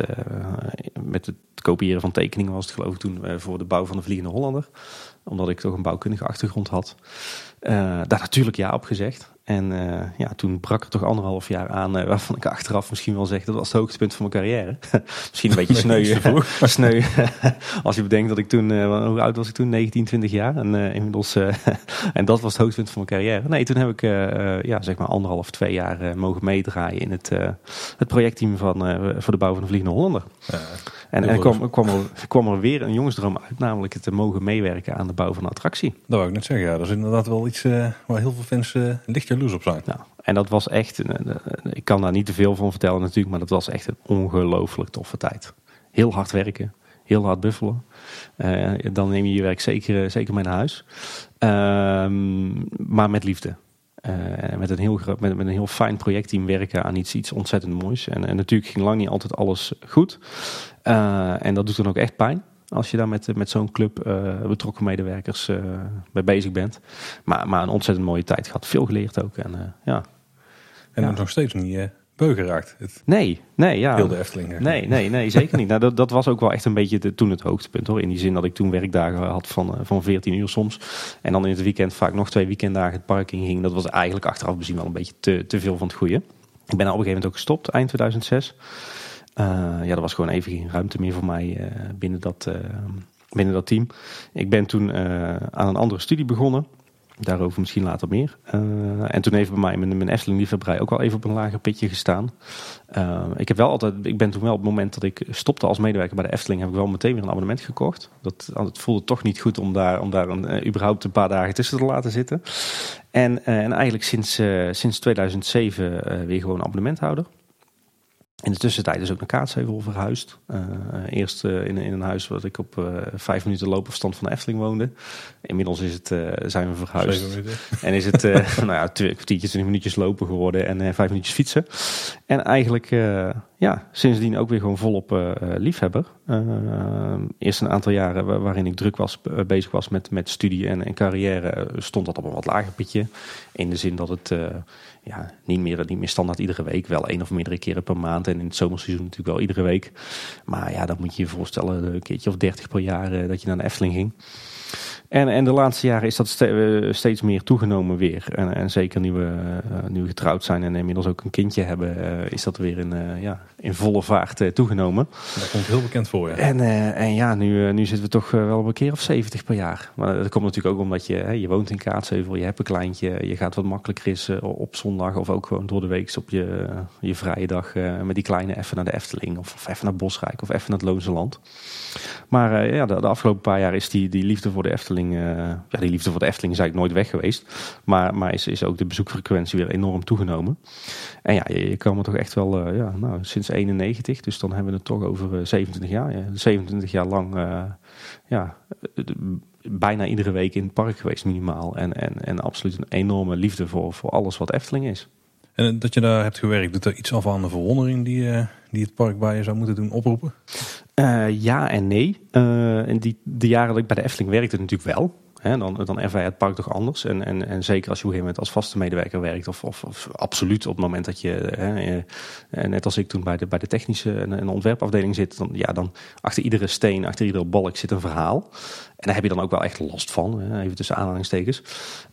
met het kopiëren van tekeningen... was het geloof ik toen voor de bouw van de Vliegende Hollander. Omdat ik toch een bouwkundige achtergrond had. daar natuurlijk ja op gezegd. En uh, ja, toen brak er toch anderhalf jaar aan, uh, waarvan ik achteraf misschien wel zeg, dat was het hoogtepunt van mijn carrière. misschien een beetje sneu. sneu als je bedenkt dat ik toen, uh, hoe oud was ik toen? 19, 20 jaar. En inmiddels, en dat was het hoogtepunt van mijn carrière. Nee, toen heb ik ja, zeg maar anderhalf, twee jaar mogen meedraaien in het, het projectteam van, voor de bouw van de Vliegende Hollander. Ja. En, en kwam, kwam, er, kwam er weer een jongensdroom uit, namelijk het te mogen meewerken aan de bouw van een attractie. Dat wou ik net zeggen, ja. Dat is inderdaad wel iets waar heel veel fans uh, licht Nou, en dat was echt, ik kan daar niet te veel van vertellen natuurlijk, maar dat was echt een ongelooflijk toffe tijd. Heel hard werken, heel hard buffelen. dan neem je je werk zeker, zeker mee naar huis. Ehm, maar met liefde. Uh, met, een heel, met, een heel fijn projectteam werken aan iets, iets ontzettend moois. En, en natuurlijk ging lang niet altijd alles goed. Uh, en dat doet dan ook echt pijn. Als je daar met, met zo'n club uh, betrokken medewerkers bij bezig bent. Maar, maar een ontzettend mooie tijd gehad. Veel geleerd ook. En, ja. en ja. nog steeds niet beu geraakt. Het nee, nee, ja. Heel de Efteling. Nee, nee, nee, zeker niet. Nou, dat, dat was ook wel echt een beetje de, toen het hoogtepunt hoor. In die zin dat ik toen werkdagen had van, van 14 uur soms. En dan in het weekend vaak nog twee weekenddagen het park in ging. Dat was eigenlijk achteraf bezien wel een beetje te, te veel van het goede. Ik ben op een gegeven moment ook gestopt, eind 2006. Uh, ja, er was gewoon even geen ruimte meer voor mij uh, binnen, dat, uh, binnen dat team. Ik ben toen aan een andere studie begonnen. Daarover misschien later meer. En toen heeft bij mij mijn, mijn Efteling liefhebberij ook wel even op een lager pitje gestaan. Ik, heb wel altijd, ik ben toen wel op het moment dat ik stopte als medewerker bij de Efteling... heb ik wel meteen weer een abonnement gekocht. Dat, het voelde toch niet goed om daar, om daar een, überhaupt een paar dagen tussen te laten zitten. En, en eigenlijk sinds, sinds 2007 weer gewoon abonnementhouder. In de tussentijd is ook naar Kaatsheuvel verhuisd. Uh, eerst uh, in, in, een huis wat ik op uh, vijf minuten loopafstand van de Efteling woonde. Inmiddels is het, zijn we verhuisd. En is het nou ja, twee kwartiertjes, twintig minuutjes lopen geworden en vijf minuutjes fietsen. En eigenlijk ja, sindsdien ook weer gewoon volop liefhebber. eerst een aantal jaren waarin ik druk was, bezig was met, met studie en, en carrière, stond dat op een wat lager pitje. In de zin dat het ja, niet, meer, niet meer standaard iedere week. Wel één of meerdere keren per maand. En in het zomerseizoen natuurlijk wel iedere week. Maar ja, dan moet je je voorstellen een keertje of dertig per jaar eh, dat je naar de Efteling ging. En, en de laatste jaren is dat eh, steeds meer toegenomen weer. En, en zeker nu we, nu getrouwd zijn en inmiddels ook een kindje hebben, is dat weer in, ja, in volle vaart toegenomen. Dat komt heel bekend voor, ja. En, en ja, nu, nu zitten we toch wel op een keer of 70 per jaar. Maar dat komt natuurlijk ook omdat je, hè, je woont in Kaatsheuvel, je hebt een kleintje, je gaat wat makkelijker is op zondag of ook gewoon door de week op je, je vrije dag met die kleine even naar de Efteling of, of even naar Bosrijk of even naar het Loonse Land. Maar ja, de, de afgelopen paar jaar is die, die liefde voor de Efteling eh, ja, die liefde voor de Efteling is eigenlijk nooit weg geweest. Maar, maar is, is ook de bezoekfrequentie weer enorm toegenomen. En ja, je, je kan er toch echt wel, ja, nou, sinds 91, dus dan hebben we het toch over 27 eh, jaar. Ja, 27 jaar lang, ja, bijna iedere week in het park geweest minimaal. En, en, en absoluut een enorme liefde voor, voor alles wat Efteling is. En dat je daar hebt gewerkt, doet er iets af aan de verwondering die, die het park bij je zou moeten doen oproepen? Uh, ja en nee. Uh, in die, de jaren dat ik bij de Efteling werkte natuurlijk wel. Dan, dan ervaar je het park toch anders. En, en, en zeker als je op een gegeven moment als vaste medewerker werkt. Of, of, absoluut op het moment dat je, eh, net als ik toen bij de, bij de technische en, ontwerpafdeling zit. Dan, ja, dan achter iedere steen, achter iedere balk zit een verhaal. En daar heb je dan ook wel echt last van, even tussen aanhalingstekens.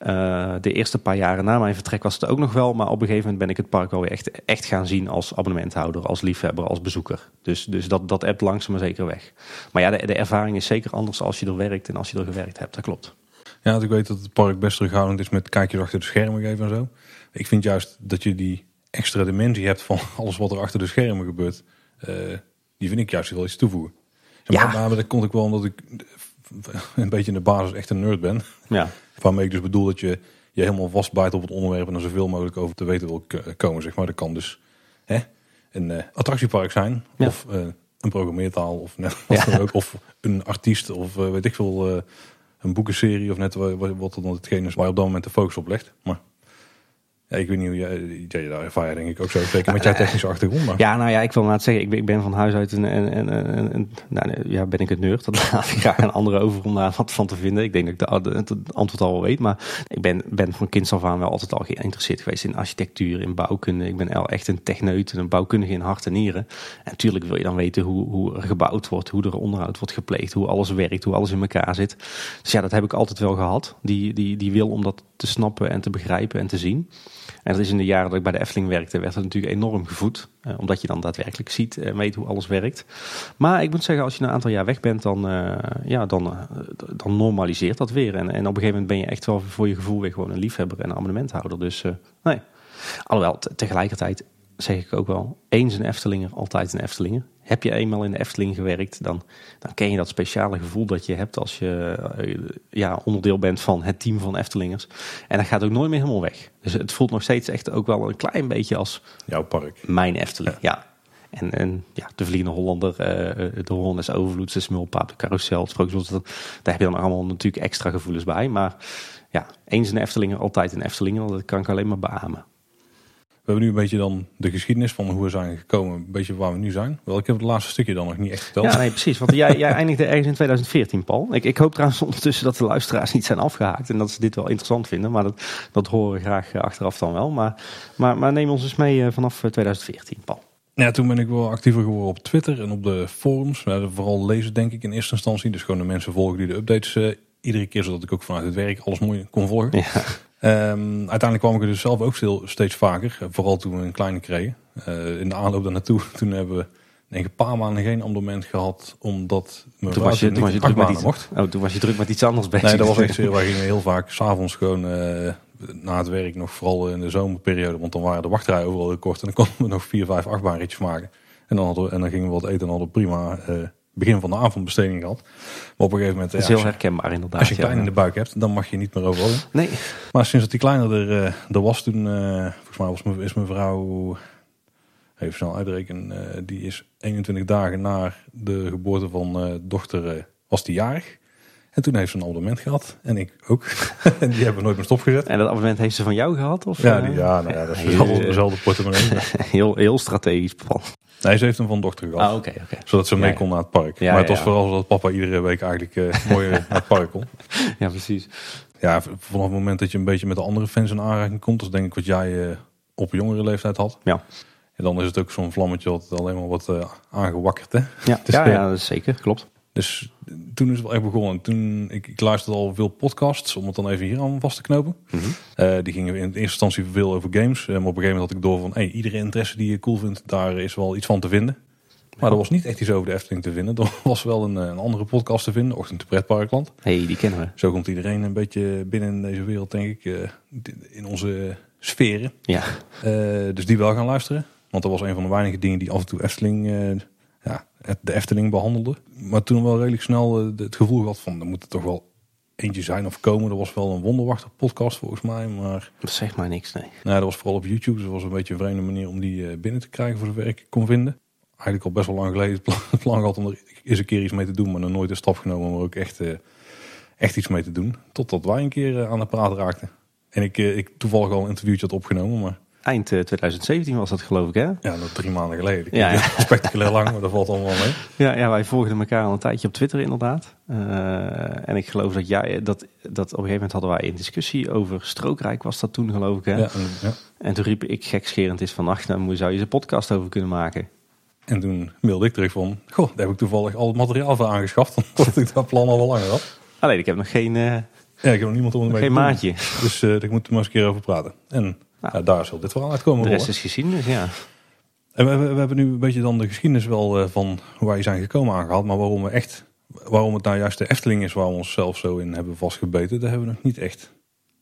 Uh, de eerste paar jaren na mijn vertrek was het ook nog wel, maar op een gegeven moment ben ik het park alweer echt, echt gaan zien als abonnementhouder, als liefhebber, als bezoeker. Dus, dus dat, dat appt langzaam maar zeker weg. Maar ja, de, de ervaring is zeker anders als je er werkt en als je er gewerkt hebt, dat klopt. Ja, ik weet dat het park best terughoudend is met kijkjes achter de schermen geven en zo. Ik vind juist dat je die extra dimensie hebt van alles wat er achter de schermen gebeurt. Uh, die vind ik juist wel iets toevoegen. Ja. Maar, maar dat komt ook wel omdat ik een beetje in de basis echt een nerd ben. Ja. Waarmee ik dus bedoel dat je je helemaal vastbijt op het onderwerp en er zoveel mogelijk over te weten wil komen. Zeg maar. Dat kan dus hè, een uh, attractiepark zijn. Of uh, een programmeertaal. Of, net, ja. ook, of een artiest. Of uh, weet ik veel een boekenserie of net wat dan hetgeen is waar je op dat moment de focus op legt. Maar ja, ik weet niet hoe jij, daar ervaar je denk ik ook zo. Zeker met jouw technische achtergrond. Maar. Ja, nou ja, ik wil het zeggen, ik ben, ik ben van huis uit een, een, nou, ja, ben ik het nerd. Dat laat ik graag een andere over om daar wat van te vinden. Ik denk dat ik de, het antwoord al wel weet. Maar ik ben, ben van kinds af aan wel altijd al geïnteresseerd geweest in architectuur, in bouwkunde. Ik ben echt een techneut, een bouwkundige in hart en nieren. En natuurlijk wil je dan weten hoe, hoe er gebouwd wordt, hoe er onderhoud wordt gepleegd, hoe alles werkt, hoe alles in elkaar zit. Dus ja, dat heb ik altijd wel gehad. Die, die, die wil om dat te snappen en te begrijpen en te zien. En dat is in de jaren dat ik bij de Efteling werkte, werd het natuurlijk enorm gevoed. Eh, omdat je dan daadwerkelijk ziet en weet hoe alles werkt. Maar ik moet zeggen, als je een aantal jaar weg bent, dan, uh, ja, dan, uh, dan normaliseert dat weer. En, en op een gegeven moment ben je echt wel voor je gevoel weer gewoon een liefhebber en een abonnementhouder. Dus nee. Alhoewel, tegelijkertijd zeg ik ook wel, eens een Eftelinger, altijd een Eftelinger. Heb je eenmaal in de Efteling gewerkt, dan, dan ken je dat speciale gevoel dat je hebt als je eh, ja, onderdeel bent van het team van Eftelingers. En dat gaat ook nooit meer helemaal weg. Dus het voelt nog steeds echt ook wel een klein beetje als jouw park. Mijn Efteling, ja. En, en ja, de Vliegende Hollander, uh, de Hollanders Overvloed, de Smulpaap, de Carousel, het daar heb je dan allemaal natuurlijk extra gevoelens bij. Maar ja, eens een Eftelinger, altijd een Eftelinger, dat kan ik alleen maar beamen. We hebben nu een beetje dan de geschiedenis van hoe we zijn gekomen, een beetje waar we nu zijn. Wel, ik heb het laatste stukje dan nog niet echt verteld. Ja, nee, precies. Want jij, jij eindigde ergens in 2014, Paul. Ik, ik hoop trouwens ondertussen dat de luisteraars niet zijn afgehaakt en dat ze dit wel interessant vinden. Maar dat, dat horen we graag eh, achteraf dan wel. Maar, maar, maar neem ons eens mee eh, vanaf 2014, eh, Paul. Ja, toen ben ik wel actiever geworden op Twitter en op de forums. vooral lezen denk ik in eerste instantie. Dus gewoon de mensen volgen die de updates iedere keer, zodat ik ook vanuit het werk alles mooi kon volgen. Ja. Um, uiteindelijk kwam ik er dus zelf ook steeds vaker. Vooral toen we een kleine kregen. Uh, in de aanloop daar naartoe, toen hebben we denk een paar maanden geen abonnement gehad. Omdat mijn toen was je, toen was je druk met iets, mocht. Oh, toen was je druk met iets anders bezig. Nee, dat was echt Wij gingen heel vaak s'avonds gewoon uh, na het werk nog. Vooral in de zomerperiode. Want dan waren de wachtrijen overal heel kort. En dan konden we nog vier, vijf achtbaanritjes maken. En dan, hadden we, en dan gingen we wat eten en hadden we prima... Uh, begin van de avondbesteding gehad. Maar op een gegeven moment... Dat is heel herkenbaar inderdaad. Als je klein in de buik hebt, dan mag je niet meer overal. Nee. Maar sinds dat die kleiner er, er was toen... Uh, volgens mij was mijn, is mijn vrouw Even snel uitrekenen. eh, die is 21 dagen na de geboorte van eh, dochter eh, was die jarig. En toen heeft ze een abonnement gehad. En ik ook. en die hebben we nooit meer stopgezet. En dat abonnement heeft ze van jou gehad? Of, Ja, eh? die, ja, nou ja, dat is Heel- dezelfde portemonnee. heel, heel strategisch plan. Nee, ze heeft hem van dochter gehad. Ah. Zodat ze mee Ja, kon naar het park. Ja, maar het was vooral zodat papa iedere week eigenlijk eh mooi naar het park kon. Ja, precies. Ja, vanaf het moment dat je een beetje met de andere fans in aanraking komt, dat is denk ik wat jij eh, op jongere leeftijd had. Ja. En dan is het ook zo'n vlammetje wat alleen maar wordt eh, aangewakkerd. Hè? Ja, Dus, ja, ja, dat is zeker. Klopt. Dus toen is het wel echt begonnen. Toen, ik, ik luisterde al veel podcasts, om het dan even hier aan vast te knopen. Mhm. Eh, die gingen in eerste instantie veel over games. Eh, maar op een gegeven moment had ik door van, hey, iedere interesse die je cool vindt, daar is wel iets van te vinden. Maar er was niet echt iets over de Efteling te vinden. Er was wel een, eh, een andere podcast te vinden, Ochtend de Pretparkland. hey, die kennen we. Zo komt iedereen een beetje binnen in deze wereld, denk ik, in onze sferen. Ja, dus die wel gaan luisteren. Want dat was een van de weinige dingen die af en toe Efteling, de Efteling behandelde. Maar toen wel redelijk snel eh, het gevoel gehad van, er moet er toch wel eentje zijn of komen. Er was wel een Wonderwachter podcast volgens mij, maar dat zegt maar niks, nee. nou, dat was vooral op YouTube. Dus dat was een beetje een vreemde manier om die eh, binnen te krijgen voor zover ik kon vinden. Eigenlijk al best wel lang geleden het plan, gehad om er eens een keer iets mee te doen, maar nog nooit een stap genomen om er ook echt, eh, echt iets mee te doen. Totdat wij een keer aan de praat raakten. En ik, ik toevallig al een interviewtje had opgenomen, maar Eind eh, 2017 was dat geloof ik, hè? ja, dat drie maanden geleden. Ja, ja. Spectaculair lang, maar dat valt allemaal mee. Ja, ja, wij volgden elkaar al een tijdje op Twitter inderdaad. Eh, en ik geloof dat jij, dat, dat op een gegeven moment hadden wij een discussie over Strookrijk was dat toen geloof ik, hè? Ja, en, ja. En toen riep ik gekscherend is vannacht, dan zou je een podcast over kunnen maken. en toen mailde ik terug van, goh, daar heb ik toevallig al het materiaal voor aangeschaft. Omdat ik dat plan al wel langer had. Alleen ik heb nog geen, eh, Ja, ik heb nog niemand om geen maatje. Dus eh daar moeten we maar eens een keer over praten. En Nou. ja, daar zal dit verhaal uitkomen. De rest rollen. is geschiedenis, ja. En we, we, we hebben nu een beetje dan de geschiedenis wel eh, van hoe wij zijn gekomen aangehaald. Maar waarom we echt, waarom het nou juist de Efteling is waar we onszelf zo in hebben vastgebeten, dat hebben we nog niet echt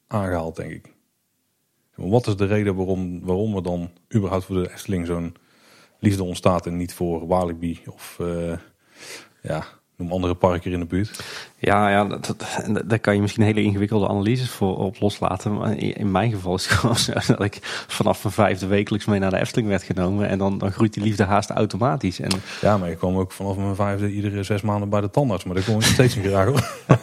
aangehaald, denk ik. Wat is de reden waarom, waarom er dan überhaupt voor de Efteling zo'n liefde ontstaat en niet voor Walibi of eh, ja, noem andere parken in de buurt? Ja, ja dat, dat- daar kan je misschien hele ingewikkelde analyses voor op loslaten. Maar in mijn geval is het gewoon zo dat ik vanaf mijn vijfde wekelijks mee naar de Efteling werd genomen. En dan, dan groeit die liefde haast automatisch. En Ja, maar ik kwam ook vanaf mijn vijfde iedere zes maanden bij de tandarts. Maar daar kom ik steeds niet graag hoor.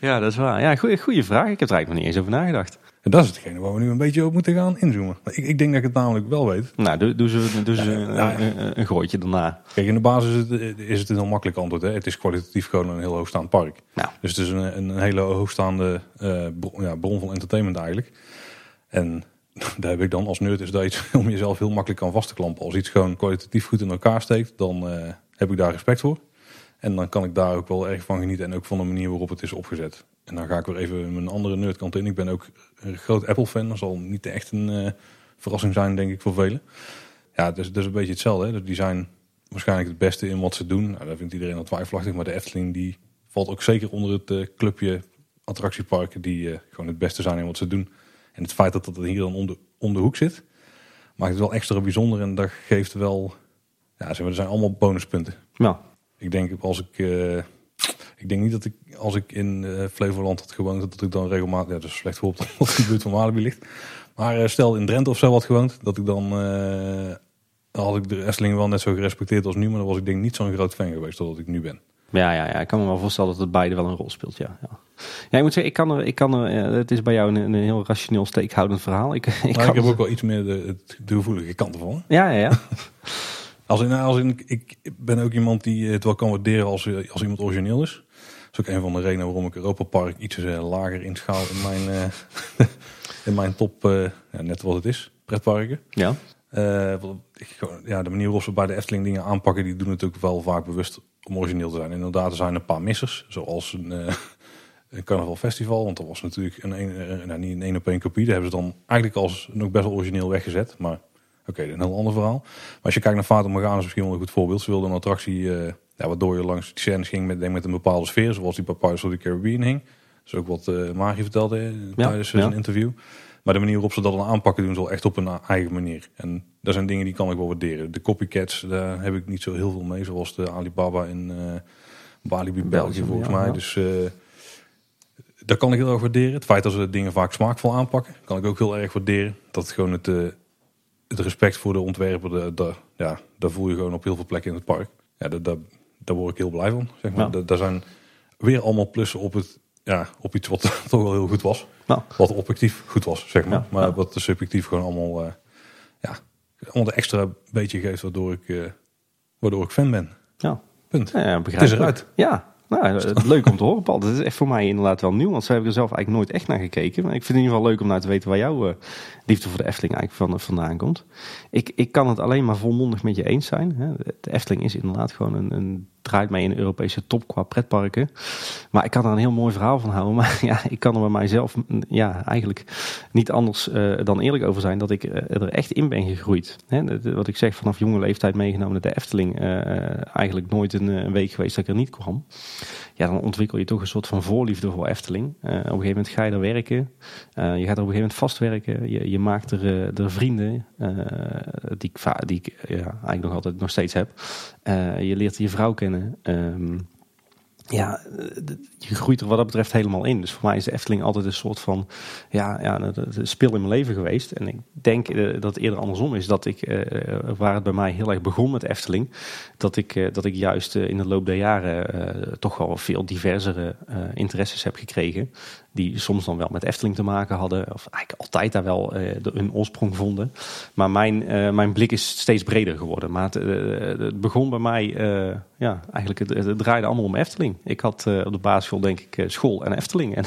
ja, dat is waar. Ja, goeie vraag. Ik heb er eigenlijk nog niet eens over nagedacht. En dat is hetgene waar we nu een beetje op moeten gaan inzoomen. Ik, ik denk dat ik het namelijk wel weet. Nou, doe, doe ze, doe ze een, een, een gooitje daarna. Kijk, in de basis is het, is het een heel makkelijk antwoord. Hè? Het is kwalitatief gewoon een heel hoogstaand park. Nou, Dus het is een, een hele hoogstaande eh, bron, ja, bron van entertainment eigenlijk. En daar heb ik dan als nerd is dat iets om jezelf heel makkelijk aan vast te klampen. Als iets gewoon kwalitatief goed in elkaar steekt, dan eh, heb ik daar respect voor. En dan kan ik daar ook wel erg van genieten en ook van de manier waarop het is opgezet. En dan ga ik weer even mijn andere nerdkant in. Ik ben ook een groot Apple-fan. Dat zal niet echt een eh, verrassing zijn, denk ik, voor velen. Ja, dus dat is een beetje hetzelfde. Hè? Dus die zijn waarschijnlijk het beste in wat ze doen. Nou, daar vindt iedereen al twijfelachtig. Maar de Efteling die valt ook zeker onder het eh, clubje attractieparken die eh, gewoon het beste zijn in wat ze doen. En het feit dat dat hier dan om de, om de hoek zit, maakt het wel extra bijzonder. En dat geeft wel, ja, zeg maar, er zijn allemaal bonuspunten. nou, Ik denk als ik, ik denk niet dat ik als ik in eh, Flevoland had gewoond, dat ik dan regelmatig, ja, dat is slecht geholpen omdat de buurt van Walibi ligt. Maar eh, stel in Drenthe of zo had gewoond, dat ik dan, eh, dan had ik de Efteling wel net zo gerespecteerd als nu, maar dan was ik denk niet zo'n groot fan geweest als ik nu ben. ja, ja, ja, ik kan me wel voorstellen dat het beide wel een rol speelt. Ja, ja. ja ik moet zeggen, ik kan er, ik kan er, het is bij jou een, een heel rationeel steekhoudend verhaal. Ik, ik, Maar kan ik heb ook wel iets meer de, gevoelige kant ervan. Ja, ja, ja. Als in, als in, ik ben ook iemand die het wel kan waarderen als, als iemand origineel is. Is ook een van de redenen waarom ik Europa Park iets eh, lager inschaal in mijn, eh, in mijn top, eh, ja, net wat het is, pretparken. ja. Ja, de manier waarop ze bij de Efteling dingen aanpakken, die doen het ook wel vaak bewust om origineel te zijn. Inderdaad, er zijn een paar missers, zoals een, eh een carnaval festival. Want dat was natuurlijk een, een, nou, niet een één op één kopie. Daar hebben ze dan eigenlijk als nog best wel origineel weggezet. Maar oké, een heel ander verhaal. Maar als je kijkt naar Fata Morgana is misschien wel een goed voorbeeld. Ze wilden een attractie ja, waardoor je langs die scènes ging met, denk, met een bepaalde sfeer. Zoals die bij Pirates of the Caribbean hing. Dat is ook wat eh Mari vertelde eh, Ja, tijdens ja. zijn interview. Maar de manier waarop ze dat dan aanpakken doen ze wel echt op een eigen manier. En dat zijn dingen die kan ik wel waarderen. De copycats, daar heb ik niet zo heel veel mee. Zoals de Alibaba in eh Walibi België volgens ja, mij. ja. Dus eh dat kan ik heel erg waarderen. Het feit dat ze dingen vaak smaakvol aanpakken, kan ik ook heel erg waarderen. Dat gewoon het, eh, het respect voor de ontwerper, de, de, ja, daar voel je gewoon op heel veel plekken in het park. Ja, daar, daar, daar word ik heel blij van. Zeg maar. Ja. Daar- zijn weer allemaal plussen op, het, ja, op iets wat toch wel heel goed was. Wat objectief goed was, zeg maar. Maar wat de subjectief gewoon allemaal, eh, ja, allemaal de extra beetje geeft waardoor ik, eh, waardoor ik fan ben. Ja, Punt. ja, Het is eruit. Ja, nou, het- leuk om te horen, Paul. Dat is echt voor mij inderdaad wel nieuw, want zo heb ik er zelf eigenlijk nooit echt naar gekeken. Maar ik vind het in ieder geval leuk om nou te weten waar jouw eh, liefde voor de Efteling eigenlijk van, vandaan komt. Ik, ik kan het alleen maar volmondig met je eens zijn. Hè. De Efteling is inderdaad gewoon een, een draait mij in de Europese top qua pretparken. Maar ik kan er een heel mooi verhaal van houden. Maar ja, ik kan er bij mijzelf mm, ja, eigenlijk niet anders eh, dan eerlijk over zijn dat ik eh, er echt in ben gegroeid. Hè, wat ik zeg, vanaf jonge leeftijd meegenomen naar de Efteling. eh, eigenlijk nooit een, week geweest dat ik er niet kwam. Ja, dan ontwikkel je toch een soort van voorliefde voor Efteling. Op een gegeven moment ga je er werken. Je gaat er op een gegeven moment vastwerken. Je, je maakt er, er vrienden. die ik, die ja, eigenlijk nog altijd nog steeds heb. Eh, je leert je vrouw kennen. Ehm, ja, eh, je groeit er wat dat betreft helemaal in. Dus voor mij is de Efteling altijd een soort van ja, ja, spil in mijn leven geweest. En ik denk eh, dat het eerder andersom is. Dat ik, waar het bij mij heel erg begon met Efteling, dat ik, dat ik juist in de loop der jaren toch wel veel diversere interesses heb gekregen. Die soms dan wel met Efteling te maken hadden. Of eigenlijk altijd daar wel eh, de- hun oorsprong vonden. Maar mijn, eh, mijn blik is steeds breder geworden. Maar het, eh, het begon bij mij, eh, ja, eigenlijk het, het draaide allemaal om Efteling. Ik had eh, op de basisschool denk ik eh, school en Efteling. En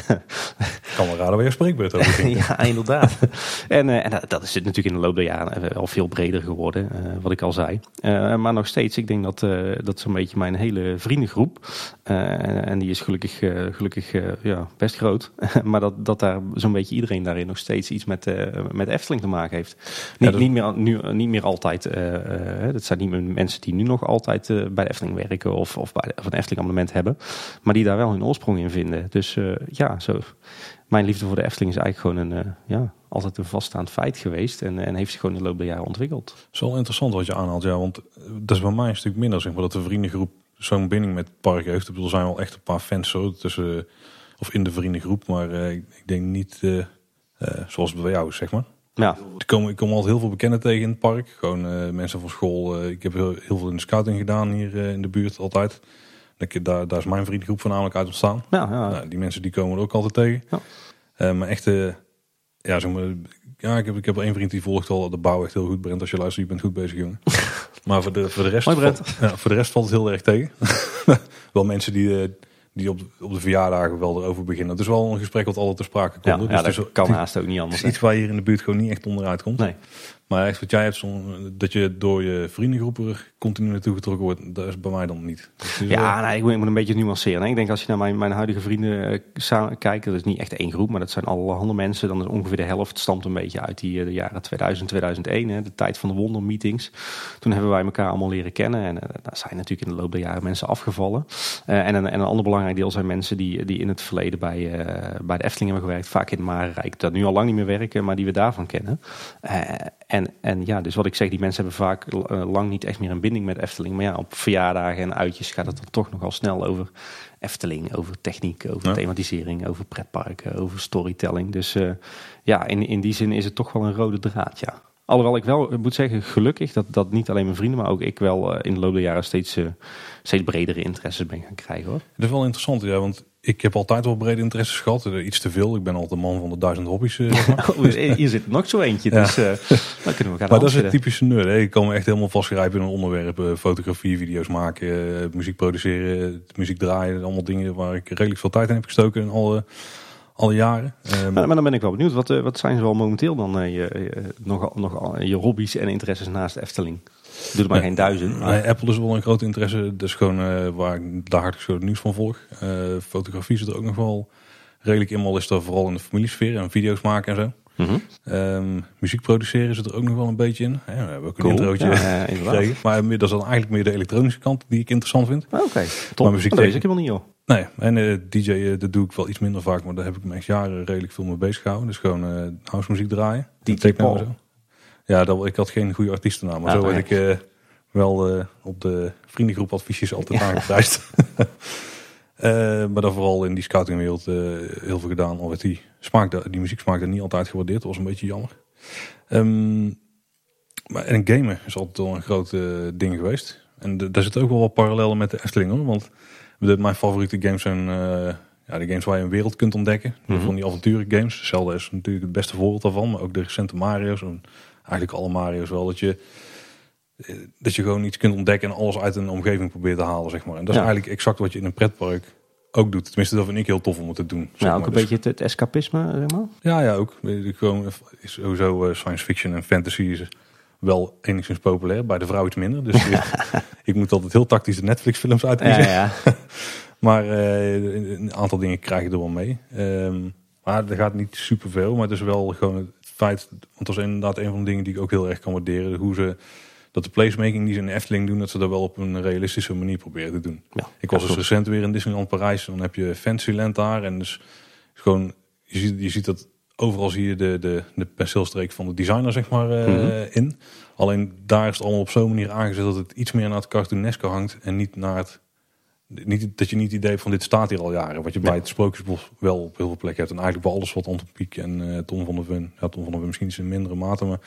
kan wel raden waar je spreekbeurt over ging. ja, inderdaad. en eh, en dat, dat is het natuurlijk in de loop der jaren al veel breder geworden, eh, wat ik al zei. Eh, maar nog steeds, ik denk dat eh, dat zo'n beetje mijn hele vriendengroep, eh, en die is gelukkig, eh, gelukkig eh, ja, best groot, maar dat, dat daar zo'n beetje iedereen daarin nog steeds iets met, eh, met Efteling te maken heeft. Niet, niet, meer, nu, niet meer altijd, eh, eh, dat zijn niet meer mensen die nu nog altijd eh, bij de Efteling werken of, of, bij, of een Efteling abonnement hebben, maar die daar wel hun oorsprong in vinden. Dus eh, ja, zo mijn liefde voor de Efteling is eigenlijk gewoon een, eh, ja, altijd een vaststaand feit geweest. En, en heeft zich gewoon in de loop der jaren ontwikkeld. Het is wel interessant wat je aanhaalt, ja, want eh, dat is bij mij een stuk minder, zeg maar, dat de vriendengroep zo'n binding met het park heeft. Ik bedoel, er zijn wel echt een paar fans zo tussen, of in de vriendengroep, maar eh, ik, denk niet eh, eh, zoals bij jou zeg maar. Ja, Ik kom, ik kom altijd heel veel bekenden tegen in het park. Gewoon mensen van school. ik heb heel, heel veel in de scouting gedaan hier in de buurt altijd. Ik, daar, daar is mijn vriendengroep voornamelijk uit ontstaan. ja, ja. Nou, die mensen die komen er ook altijd tegen. Ja. Maar echt, ja, zeg maar, ja, ik heb, ik heb één vriend die volgt al de bouw echt heel goed. Brent, als je luistert, je bent goed bezig, jongen. maar voor de, voor de rest, Hoi, Brent. valt- ja, voor de rest valt het heel erg tegen. wel mensen die, die op, op de verjaardagen wel erover beginnen. Het is wel een gesprek wat altijd ter sprake komt. ja, ja, Dus het dat kan haast ook niet anders. iets waar je hier in de buurt gewoon niet echt onderuit komt. Nee. Maar echt wat jij hebt, dat je door je vriendengroepen er continu naartoe getrokken wordt, dat is bij mij dan niet. Dus, eh, Ja, nee, ik moet, ik moet een beetje nuanceren. hè. Ik denk als je naar mijn, mijn huidige vrienden eh, samen kijkt, dat is niet echt één groep, maar dat zijn allerhande mensen. Dan is ongeveer de helft stamt een beetje uit die eh, de jaren 2000, 2001, hè, de tijd van de wondermeetings. Toen hebben wij elkaar allemaal leren kennen en daar zijn natuurlijk in de loop der jaren mensen afgevallen. En, een, en een ander belangrijk deel zijn mensen die, die in het verleden bij, bij de Efteling hebben gewerkt, vaak in het Marenrijk, dat nu al lang niet meer werken, maar die we daarvan kennen. Eh, en, en ja, dus wat ik zeg, die mensen hebben vaak eh, lang niet echt meer een binding met Efteling. Maar ja, op verjaardagen en uitjes gaat het dan toch nogal snel over Efteling, over techniek, over Ja. thematisering, over pretparken, over storytelling. Dus eh, ja, in, in die zin is het toch wel een rode draad, ja. Alhoewel ik wel moet zeggen, gelukkig dat, dat niet alleen mijn vrienden, maar ook ik wel eh, in de loop der jaren steeds, eh, steeds bredere interesses ben gaan krijgen hoor. Dat is wel interessant, ja, want ik heb altijd wel brede interesses gehad. Eh, Iets te veel. Ik ben altijd de man van de duizend hobby's. eh, zeg maar. Oh, hier zit nog zo eentje, Ja. dus eh dan kunnen we gaan Maar dat is het typische nerd. Hè. Ik kan me echt helemaal vastgrijpen in een onderwerp. Fotografie, video's maken, muziek produceren, muziek draaien. Allemaal dingen waar ik redelijk veel tijd in heb gestoken in alle, alle jaren. Eh, Maar, maar dan ben ik wel benieuwd, wat, wat zijn zo al momenteel dan je, je, nog, nog je hobby's en interesses naast Efteling? Doe er maar Nee. geen duizend. maar- Nee, Apple is wel een groot interesse. Dat is gewoon eh, waar ik dagelijks het nieuws van volg. Eh, fotografie zit er ook nog wel redelijk in. Al is dat vooral in de familiesfeer en video's maken en zo. Mhm. Ehm, muziek produceren zit er ook nog wel een beetje in. Ja, we hebben ook een Cool. introotje Ja. Maar meer- dat is dan eigenlijk meer de elektronische kant die ik interessant vind. Ah, Oké, top. Maar muziek dat weet tegen- ik helemaal niet joh. Nee, en eh DJ dat doe ik wel iets minder vaak. Maar daar heb ik me echt jaren redelijk veel mee bezig gehouden. Dus gewoon eh house muziek draaien. DJ Paul. Ja, dat, ik had geen goede artiestennaam. Maar Ah, zo nee. werd ik eh, wel eh, op de vriendengroep adviesjes altijd aangeprijsd. Eh, maar dan vooral in die scoutingwereld heel veel gedaan. Al werd die, smaak, die muziek smaakte niet altijd gewaardeerd. Dat was een beetje jammer. Ehm, Maar, en gamen is altijd wel een groot ding geweest. En de- daar zit ook wel wat parallellen met de Efteling hoor. Want de, mijn favoriete games zijn ja, de games waar je een wereld kunt ontdekken. Mhm. Van die avonturen games. Zelda is natuurlijk het beste voorbeeld daarvan. Maar ook de recente Mario's. En eigenlijk alle Mario's wel. Dat je, eh, dat je gewoon iets kunt ontdekken en alles uit een omgeving probeert te halen. Zeg maar. En dat is Ja. eigenlijk exact wat je in een pretpark ook doet. Tenminste, dat vind ik heel tof om het te doen. Nou, ook maar. een Dus- beetje het, het escapisme, zeg maar. ja, ja, ook. Gewoon, is sowieso eh, science fiction en fantasy is wel enigszins populair. Bij de vrouw iets minder. Dus ik moet altijd heel tactisch de Netflix films uitkiezen. Ja, ja. Maar eh, een aantal dingen krijg je er wel mee. Ehm, maar er gaat niet superveel. Maar het is wel gewoon feit... Want dat is inderdaad een van de dingen die ik ook heel erg kan waarderen. Hoe ze... Dat de placemaking die ze in de Efteling doen... dat ze dat wel op een realistische manier proberen te doen. Ja, Ik was dus recent weer in Disneyland Parijs. En dan heb je Fantasyland daar. En dus gewoon, je ziet, je ziet dat overal zie je de, de, de penseelstreek van de designer zeg maar eh, Mhm. in. Alleen daar is het allemaal op zo'n manier aangezet dat het iets meer naar het cartooneske hangt. En niet naar het... Niet, dat je niet het idee hebt van dit staat hier al jaren. Wat je bij het Sprookjesbos wel op heel veel plekken hebt. En eigenlijk bij alles wat Anton Pieck en eh Tom van der Ven... Ja, Tom van der Ven misschien iets in mindere mate. Maar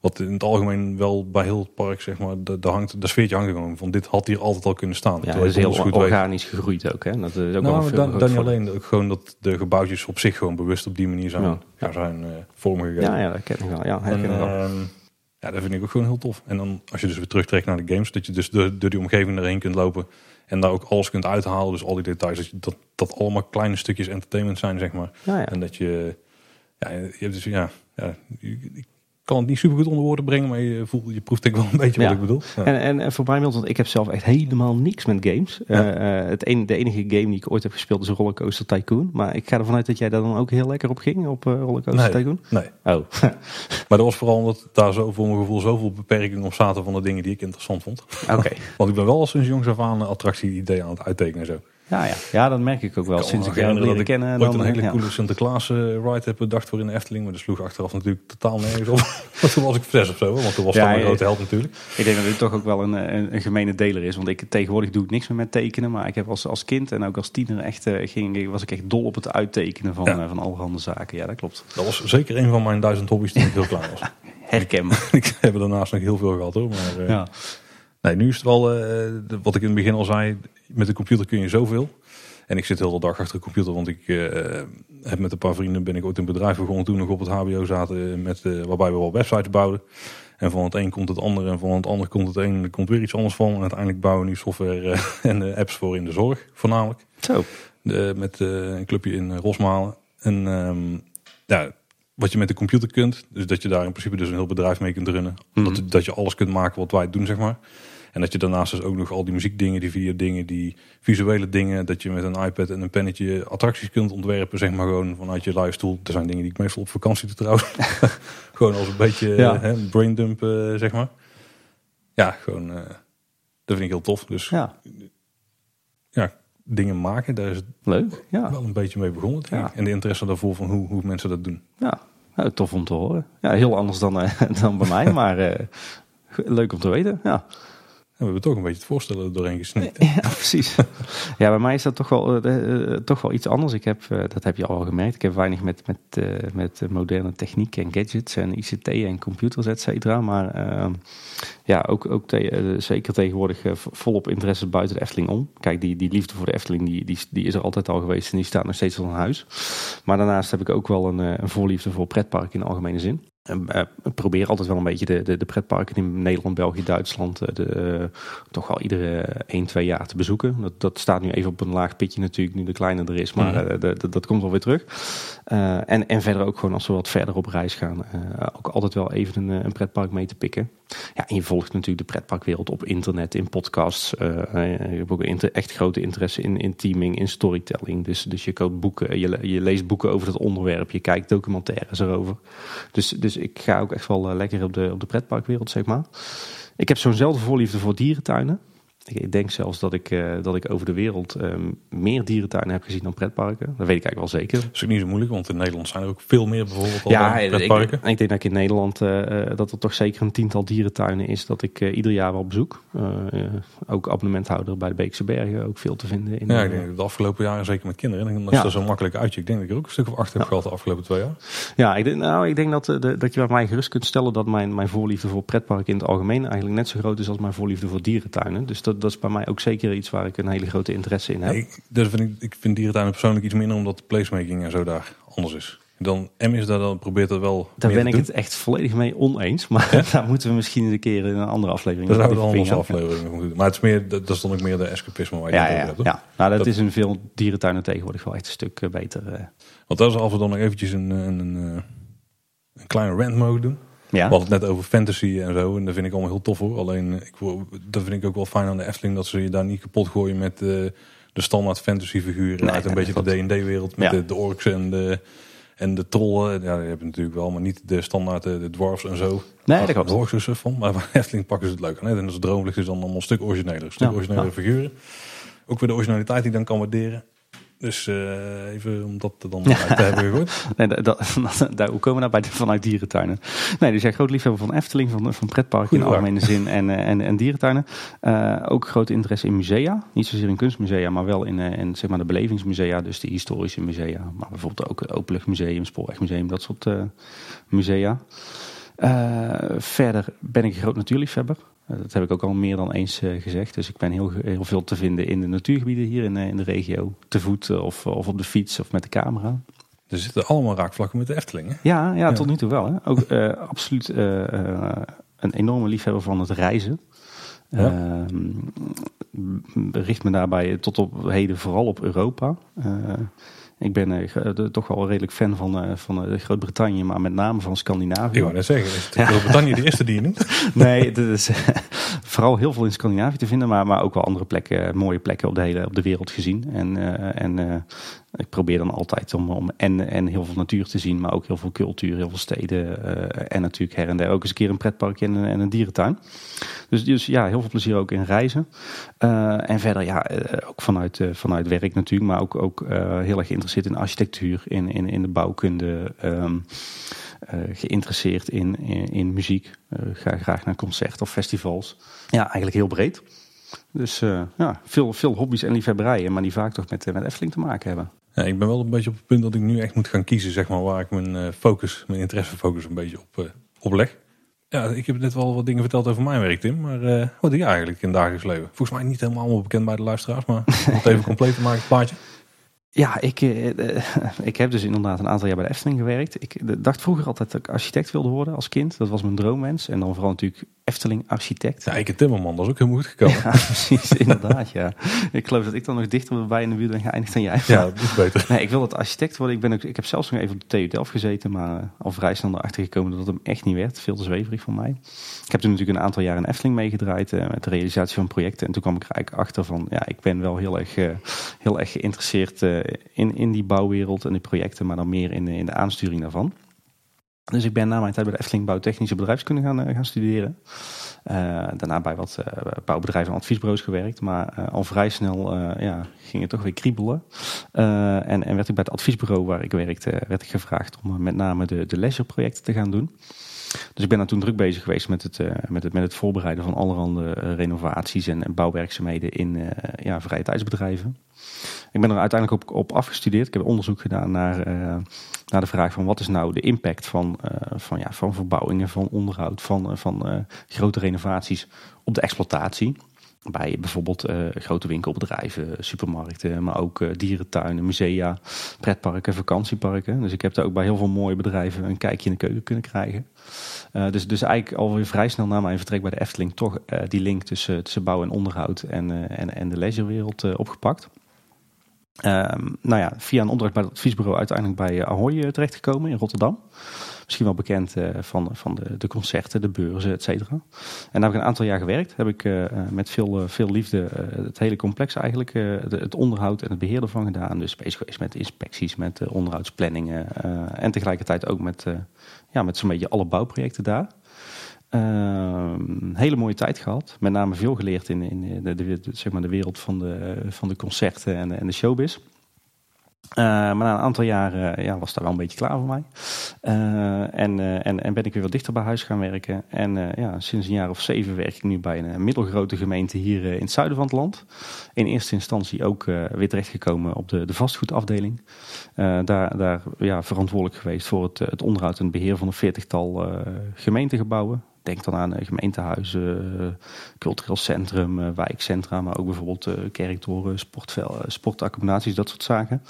wat in het algemeen wel bij heel het park, zeg maar... De, de, hangt, de sfeertje hangt gewoon van dit had hier altijd al kunnen staan. Ja, dat is heel goed weet- organisch gegroeid ook. Hè? Dat is ook nou, dan, dan niet alleen. Ook gewoon dat de gebouwtjes op zich gewoon bewust op die manier zijn, Ja. ja. zijn eh vormgegeven. Ja, ja, dat ken ik wel. Ja, En, ehm, ja, dat vind ik ook gewoon heel tof. En dan als je dus weer terugtrekt naar de games, dat je dus door, door die omgeving erheen kunt lopen en daar ook alles kunt uithalen. Dus al die details, dat dat, dat allemaal kleine stukjes entertainment zijn, zeg maar. Ja. En dat je, ja, je hebt dus, ja, ja, ik kan het niet super goed onder woorden brengen, maar je voelt, je proeft denk ik wel een beetje Ja. wat ik bedoel. Ja. En, en, en voor mij, want ik heb zelf echt helemaal niks met games. Ja. Eh, eh, het een, de enige game die ik ooit heb gespeeld is Rollercoaster Tycoon. Maar ik ga ervan uit dat jij daar dan ook heel lekker op ging, op eh, Rollercoaster Nee. Tycoon. Nee, Oh, maar dat was vooral omdat daar zo voor mijn gevoel zoveel beperkingen op zaten van de dingen die ik interessant vond. oké. Want ik ben wel al sinds jongs af aan een attractie-idee aan het uittekenen en zo. Ja, ja. ja, dat merk ik ook wel. Sinds ik jou leren ik kennen. ooit Dan, een hele ja. coole Sinterklaas eh, ride heb bedacht voor in de Efteling. Maar dat sloeg achteraf natuurlijk totaal nergens op. Want toen was ik zes of zo. Want toen was Ja, dat mijn grote held natuurlijk. Ik denk dat dit toch ook wel een, eh, een, een gemene deler is. Want ik, tegenwoordig doe ik niks meer met tekenen. Maar ik heb als, als kind en ook als tiener echt, eh, ging, was ik echt dol op het uittekenen van, Ja. eh, van allerhande zaken. Ja, dat klopt. Dat was zeker een van mijn duizend hobby's toen ik heel klein was. Herkenbaar. ik heb er daarnaast nog heel veel gehad hoor. Maar eh, ja. Nee, nu is het wel, eh, wat ik in het begin al zei. Met de computer kun je zoveel. En ik zit heel de dag achter de computer. Want ik eh, heb met een paar vrienden ben ik ooit een bedrijf begonnen. Toen nog op het hbo zaten. Met, eh, waarbij we wel websites bouwden. En van het een komt het ander. En van het ander komt het een. En er komt weer iets anders van. En uiteindelijk bouwen we nu software en apps voor in de zorg. Voornamelijk. Zo. De, met een clubje in Rosmalen. En ehm, ja, wat je met de computer kunt. Dus dat je daar in principe dus een heel bedrijf mee kunt runnen. Mhm. Dat, dat je alles kunt maken wat wij doen, zeg maar. En dat je daarnaast dus ook nog al die muziekdingen, die videodingen, die visuele dingen. Dat je met een iPad en een pennetje attracties kunt ontwerpen, zeg maar gewoon vanuit je luie stoel. Er zijn dingen die ik meestal op vakantie doe trouwens. gewoon als een beetje Ja. hè, brain dump, eh, zeg maar. Ja, gewoon, eh, dat vind ik heel tof. Dus ja, Ja, dingen maken, daar is het leuk. Ja. wel een beetje mee begonnen. Denk Ja. ik. En de interesse daarvoor van hoe, hoe mensen dat doen. Ja, nou, tof om te horen. Ja, heel anders dan, eh, dan bij mij, maar leuk om te weten. Ja. We hebben toch een beetje het voorstellen doorheen gesnikt. ja, precies. Ja, bij mij is dat toch wel, eh, eh, toch wel iets anders. Ik heb, eh, dat heb je al gemerkt, ik heb weinig met, met, eh, met eh, moderne techniek en gadgets en ICT en computers, et cetera. Maar eh, ja, ook, ook eh, zeker tegenwoordig eh, vo- volop interesse buiten de Efteling om. Kijk, die, die liefde voor de Efteling, die, die, die is er altijd al geweest en die staat nog steeds al in huis. Maar daarnaast heb ik ook wel een, eh, een voorliefde voor pretparken in de algemene zin. Eh, ik probeer altijd wel een beetje de, de, de pretparken in Nederland, België, Duitsland eh, de, eh, toch wel iedere 1, 2 jaar te bezoeken. Dat, dat staat nu even op een laag pitje natuurlijk, nu de kleine er is, maar Mhm. de- de- dat komt wel weer terug. En, en verder ook gewoon als we wat verder op reis gaan, ook altijd wel even een, een pretpark mee te pikken. Ja, en je volgt natuurlijk de pretparkwereld op internet, in podcasts. eh, je hebt ook echt grote interesse in, in teaming, in storytelling. Dus, dus je koopt boeken, je, je leest boeken over het onderwerp, je kijkt documentaires erover. Dus, dus ik ga ook echt wel eh, lekker op de, op de pretparkwereld, zeg maar. Ik heb zo'nzelfde voorliefde voor dierentuinen. Ik, ik denk zelfs dat ik, eh, dat ik over de wereld ehm, meer dierentuinen heb gezien dan pretparken. Dat weet ik eigenlijk wel zeker. Dat is ook niet zo moeilijk, want in Nederland zijn er ook veel meer bijvoorbeeld Ja, dan ik, pretparken. ik denk dat ik in Nederland eh, dat er toch zeker een tiental dierentuinen is dat ik ieder jaar wel bezoek. Ook abonnementhouder bij de Beekse Bergen, ook veel te vinden. In, Ja, ik denk dat de afgelopen jaren, zeker met kinderen, dan is Ja. dat zo makkelijk uitje. Ik denk dat ik er ook een stuk of acht heb Ja. gehad de afgelopen twee jaar. Ja, ik denk, nou, ik denk dat, de, dat je bij mij gerust kunt stellen dat mijn, mijn voorliefde voor pretparken in het algemeen eigenlijk net zo groot is als mijn voorliefde voor dierentuinen. Dus dat, dat is bij mij ook zeker iets waar ik een hele grote interesse in heb. Nee, ik, dus vind ik, ik vind dierentuinen persoonlijk iets minder, omdat de placemaking en zo daar anders is. Dan M is daar dan probeert dat wel Daar ben ik doen. het echt volledig mee oneens. Maar daar moeten we misschien een keer in een andere aflevering Daar zouden we afleveringen van moeten. Maar het is meer, dat, dat is dan ook meer de escapisme waar je Ja, ja, hebt. ja. Nou, dat, Dat- is in veel dierentuinen tegenwoordig wel echt een stuk eh, beter. eh. Want daar is af en toe nog eventjes een, een, een, eh, een kleine rant mogen doen. Ja. We hadden het net over fantasy en zo. En dat vind ik allemaal heel tof hoor. Alleen, ik, dat vind ik ook wel fijn aan de Efteling. Dat ze je daar niet kapot gooien met eh, de standaard fantasy figuren. Nee, uit een beetje de D&D-wereld. Met Ja. de, de orks en de, en de trollen. Ja, die hebben natuurlijk wel. Maar niet de standaard eh, de dwarfs en zo. Nee, dat klopt. ik zo suf van. Maar bij Efteling pakken ze het leuk aan. Hè? En als droomlicht is dan allemaal een stuk origineler. Een stuk originele figuren. Ook weer de originaliteit die dan kan waarderen. Dus eh, even om dat dan uit te hebben. Nee, da- da- daar, hoe komen we nou bij de, vanuit dierentuinen? Nee, dus jij groot liefhebber van Efteling, van, van pretparken in de algemene zin en, eh, en, en dierentuinen. Eh, ook groot interesse in musea. Niet zozeer in kunstmusea, maar wel in, in zeg maar, de belevingsmusea. Dus de historische musea. Maar bijvoorbeeld ook het Openluchtmuseum, Spoorwegmuseum, dat soort musea. Verder ben ik een groot natuurliefhebber. Eh, dat heb ik ook al meer dan eens eh, gezegd. Dus ik ben heel, heel veel te vinden in de natuurgebieden hier in, eh, in de regio. Te voet of, of op de fiets of met de camera. Er zitten allemaal raakvlakken met de Efteling. Hè? Ja, ja, Ja. tot nu toe wel. Hè. Ook absoluut een enorme liefhebber van het reizen. Ja. Ehm, richt me daarbij tot op heden vooral op Europa. Ik ben de- toch wel redelijk fan van, eh, van Groot-Brittannië, maar met name van Scandinavië. Ik wou net zeggen, is het Groot-Brittannië de eerste die je noemt? Nee, het is vooral heel veel in Scandinavië te vinden, maar, maar ook wel andere plekken, mooie plekken op de hele op de wereld gezien. En, en ik probeer dan altijd om, om en, en heel veel natuur te zien, maar ook heel veel cultuur, heel veel steden. eh, en natuurlijk her en der ook eens een keer een pretparkje en, een- en een dierentuin. Dus, dus ja, heel veel plezier ook in reizen. Eh, en verder ja, eh, ook vanuit, vanuit werk natuurlijk, maar ook, ook heel erg geïnteresseerd in architectuur, in, in, in de bouwkunde. ehm, eh, geïnteresseerd in, in, muziek. Ga graag naar concerten of festivals. Ja, eigenlijk heel breed. Dus ja, veel, veel hobby's en liefhebberijen, maar die vaak toch met, met Efteling te maken hebben. Ja, ik ben wel een beetje op het punt dat ik nu echt moet gaan kiezen, zeg maar, waar ik mijn eh, focus, mijn interessefocus een beetje op, eh, op leg. Ja, ik heb net wel wat dingen verteld over mijn werk, Tim. Maar eh, wat doe je eigenlijk in het dagelijks leven? Volgens mij niet helemaal allemaal bekend bij de luisteraars, maar om het even compleet te maken, het plaatje. Ja, ik, ik heb dus inderdaad een aantal jaar bij de Efteling gewerkt. Ik dacht vroeger altijd dat ik architect wilde worden als kind. Dat was mijn droomwens. En dan vooral natuurlijk Efteling architect. Ja, ik en Timmerman, dat is ook helemaal goed gekomen. Ja, precies, inderdaad, ja. Ik geloof dat ik dan nog dichter bij in de buurt ben geëindigd dan jij. Ja, dat is beter. Nee, ik wil dat architect worden. Ik, ben ook, ik heb zelfs nog even op de TU Delft gezeten, maar eh, al vrij snel erachter gekomen dat het hem echt niet werd. Veel te zweverig voor mij. Ik heb toen natuurlijk een aantal jaar in Efteling meegedraaid eh, met de realisatie van projecten. En toen kwam ik er eigenlijk achter van, ja, ik ben wel heel erg, eh, heel erg geïnteresseerd eh, in, in die bouwwereld en die projecten, maar dan meer in, in de aansturing daarvan. Dus ik ben na mijn tijd bij de Efteling bouwtechnische bedrijfskunde gaan, eh, gaan studeren. Eh, daarna bij wat eh, bouwbedrijven en adviesbureaus gewerkt. Maar al vrij snel ja, ging het toch weer kriebelen. En, en werd ik bij het adviesbureau waar ik werkte, werd ik gevraagd om met name de, de leisureprojecten te gaan doen. Dus ik ben dan toen druk bezig geweest met het, eh, met het, met het voorbereiden van allerhande eh, renovaties en, en bouwwerkzaamheden in eh, ja, vrije tijdsbedrijven. Ik ben er uiteindelijk op, op afgestudeerd. Ik heb onderzoek gedaan naar, naar de vraag van wat is nou de impact van, van, ja, van verbouwingen, van onderhoud, van, van grote renovaties op de exploitatie. Bij bijvoorbeeld grote winkelbedrijven, supermarkten, maar ook dierentuinen, musea, pretparken, vakantieparken. Dus ik heb daar ook bij heel veel mooie bedrijven een kijkje in de keuken kunnen krijgen. Eh, dus, dus eigenlijk alweer vrij snel na mijn vertrek bij de Efteling toch eh, die link tussen, bouw en onderhoud en, eh, en, en de leisurewereld opgepakt. Ehm, nou ja, via een opdracht bij het adviesbureau uiteindelijk bij Ahoy terechtgekomen in Rotterdam. Misschien wel bekend van, van de, de concerten, de beurzen, et cetera. En daar heb ik een aantal jaar gewerkt. Heb ik met veel, veel liefde het hele complex eigenlijk, het onderhoud en het beheer ervan gedaan. Dus bezig geweest met inspecties, met onderhoudsplanningen. en tegelijkertijd ook met, ja, met zo'n beetje alle bouwprojecten daar. Ehm, hele mooie tijd gehad. Met name veel geleerd in, in de, de, zeg maar de wereld van de, van de concerten en, en de showbiz. Uh, maar na een aantal jaren ja, was daar wel een beetje klaar voor mij. Uh, en, en, en ben ik weer wat dichter bij huis gaan werken. En ja, sinds een jaar of zeven werk ik nu bij een middelgrote gemeente hier in het zuiden van het land. In eerste instantie ook weer terechtgekomen op de, de vastgoedafdeling. daar daar ja, verantwoordelijk geweest voor het, het onderhoud en beheer van een veertigtal gemeentegebouwen. Denk dan aan gemeentehuizen, cultureel centrum, eh, wijkcentra, maar ook bijvoorbeeld eh, kerktoren, sportaccommodaties, dat soort zaken.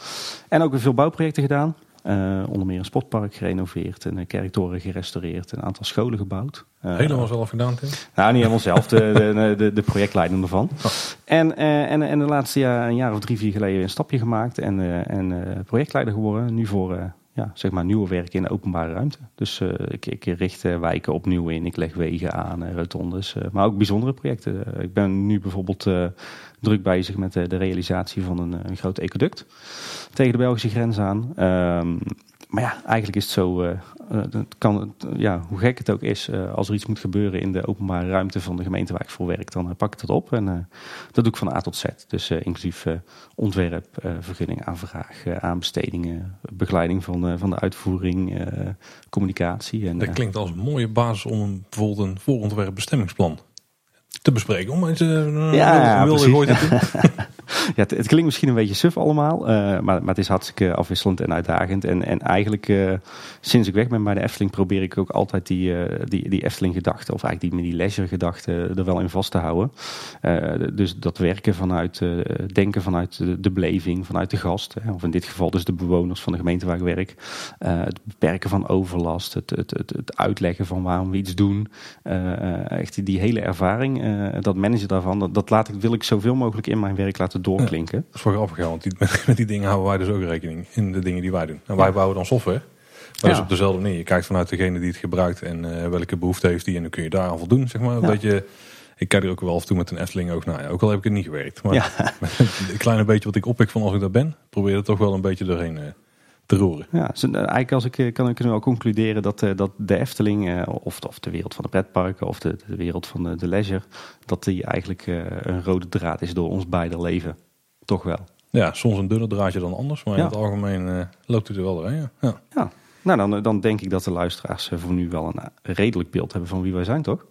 En ook weer veel bouwprojecten gedaan. Uh, onder meer een sportpark gerenoveerd, een kerktoren gerestaureerd, een aantal scholen gebouwd. Uh, helemaal zelf gedaan, Tim? Nou, niet helemaal zelf, de, de, de, de projectleiding ervan. Oh. En, uh, en, en de laatste jaar, een jaar of drie, vier geleden een stapje gemaakt en, en projectleider geworden. Nu voor ja, zeg maar nieuwe werken in de openbare ruimte. Dus uh, ik, ik, richt uh, wijken opnieuw in, ik leg wegen aan, rotondes, maar ook bijzondere projecten. ik ben nu bijvoorbeeld druk bezig met de realisatie van een, een groot ecoduct tegen de Belgische grens aan. Ehm, maar ja, eigenlijk is het zo, het kan, ja, hoe gek het ook is, uh, als er iets moet gebeuren in de openbare ruimte van de gemeente waar ik voor werk, dan pak ik dat op. En dat doe ik van A tot Z. Dus inclusief ontwerp, vergunning, aanvraag, aanbestedingen, begeleiding van, van de uitvoering, communicatie. En, dat klinkt als een mooie basis om een, bijvoorbeeld een voorontwerp bestemmingsplan te bespreken. Om eens uh, ja, wilde, wilde ja, het, het, klinkt misschien een beetje suf allemaal, uh, maar, maar het is hartstikke afwisselend en uitdagend. En, en eigenlijk uh, sinds ik weg ben bij de Efteling probeer ik ook altijd die, uh, die, die Efteling gedachte, of eigenlijk die, die leisure gedachte er wel in vast te houden. dus dat werken vanuit, denken vanuit de, de, beleving, vanuit de gast, hè, of in dit geval dus de bewoners van de gemeente waar ik werk. het beperken van overlast, het, het, het, het, uitleggen van waarom we iets doen. echt die, die hele ervaring, dat managen daarvan, dat, dat laat ik, wil ik zoveel mogelijk in mijn werk laten doorklinken. dat is wel grappig, want die, met, die dingen houden wij dus ook rekening in de dingen die wij doen. En wij bouwen dan software. Maar dus op dezelfde manier. Je kijkt vanuit degene die het gebruit en uh, welke behoefte heeft die. En dan kun je daar aan voldoen, zeg maar. Dat je, ik kijk er ook wel af en toe met een Efteling ook naar. ook al heb ik het niet gewerkt. Maar ja. een kleine beetje wat ik oppik van als ik daar ben, probeer het toch wel een beetje doorheen uh, te roeren. Ja, dus, uh, eigenlijk als ik kan ik wel concluderen dat, dat de Efteling, of, of de wereld van de pretparken, of de, de wereld van de, de leisure, dat die eigenlijk een rode draad is door ons beide leven. Toch wel. Ja, soms een dunner draadje dan anders, maar in het algemeen uh, loopt het er wel doorheen. Ja. ja. Nou, dan, dan denk ik dat de luisteraars eh, voor nu wel een eh, redelijk beeld hebben van wie wij zijn, toch?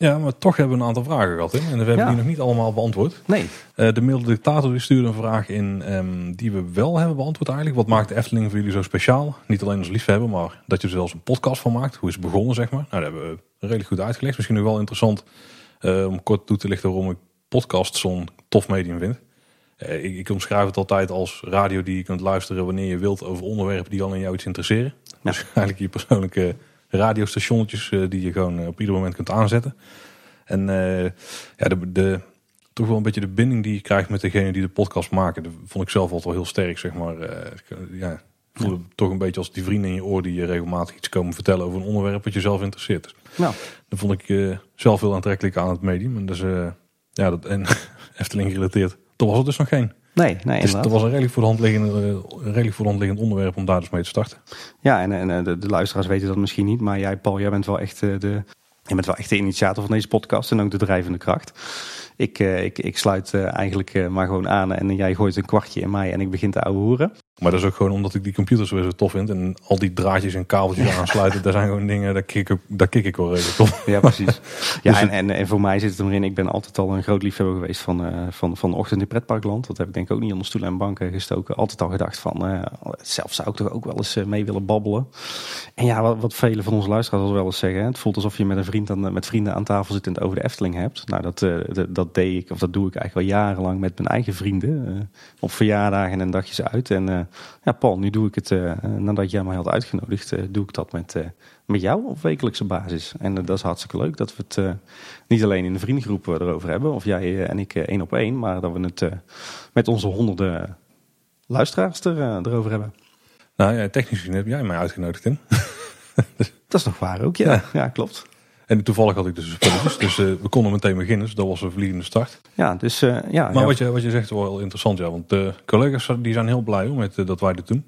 Ja, maar toch hebben we een aantal vragen gehad. Hè? En we hebben die nog niet allemaal beantwoord. Nee. Uh, de milde dictator stuurde een vraag in um, die we wel hebben beantwoord eigenlijk. Wat maakt de Efteling voor jullie zo speciaal? Niet alleen als liefhebber, maar dat je er zelfs een podcast van maakt. Hoe is het begonnen, zeg maar? Nou, dat hebben we redelijk goed uitgelegd. Misschien nu wel interessant uh, om kort toe te lichten waarom ik podcast zo'n tof medium vind. Uh, ik, ik, omschrijf het altijd als radio die je kunt luisteren wanneer je wilt over onderwerpen die al in jou iets interesseren. Ja. Dus eigenlijk je persoonlijke radiostationnetjes uh, die je gewoon op ieder moment kunt aanzetten. En uh, ja, de, de, toch wel een beetje de binding die je krijgt met degene die de podcast maken. Dat vond ik zelf altijd wel heel sterk, zeg maar. ja, voelde ja. toch een beetje als die vrienden in je oor die je regelmatig iets komen vertellen over een onderwerp wat je zelf interesseert. Dus nou. Dat vond ik zelf heel aantrekkelijk aan het medium. En, dus, ja, dat, en Efteling gerelateerd toen was het dus nog geen. Nee, nee dus dat was een redelijk voor, de hand liggend, redelijk voor de hand liggend onderwerp om daar dus mee te starten. Ja, en, en de, de, luisteraars weten dat misschien niet, maar jij Paul, jij bent wel echt uh, de, je bent wel echt de initiator van deze podcast en ook de drijvende kracht. Ik, uh, ik, ik sluit eigenlijk maar gewoon aan en jij gooit een kwartje in mij en ik begin te ouwe hoeren. Maar dat is ook gewoon omdat ik die computers weer zo tof vind. En al die draadjes en kabeltjes aansluiten. daar zijn gewoon dingen, daar kik ik, daar kik ik wel redelijk op. Ja, precies. Ja, dus en, en, en, voor mij zit het erin. Ik ben altijd al een groot liefhebber geweest van, uh, van, van ochtend in pretparkland. Dat heb ik denk ik ook niet onder stoelen en banken gestoken. Altijd al gedacht van, uh, zelf zou ik toch ook wel eens uh, mee willen babbelen. En ja, wat, wat vele van onze luisteraars al wel eens zeggen. Het voelt alsof je met, een vriend aan, met vrienden aan tafel zit en het over de Efteling hebt. Nou, dat, dat, dat, deed ik, of dat doe ik eigenlijk al jarenlang met mijn eigen vrienden. op verjaardagen en dagjes uit. En ja, Paul, nu doe ik het, uh, nadat jij mij had uitgenodigd, uh, doe ik dat met, met jou op wekelijkse basis. En dat is hartstikke leuk dat we het niet alleen in de vriendengroep erover hebben, of jij en ik één op één, maar dat we het met onze honderden luisteraars er, erover hebben. Nou ja, technisch gezien heb jij mij uitgenodigd in. dat is nog waar ook, ja. ja. klopt. En toevallig had ik dus dus uh, we konden meteen beginnen. Dus dat was een vliegende start. Ja, dus uh, ja. Maar Wat, je, wat je zegt is wel heel interessant, ja. Want de collega's die zijn heel blij met uh, dat wij dit doen.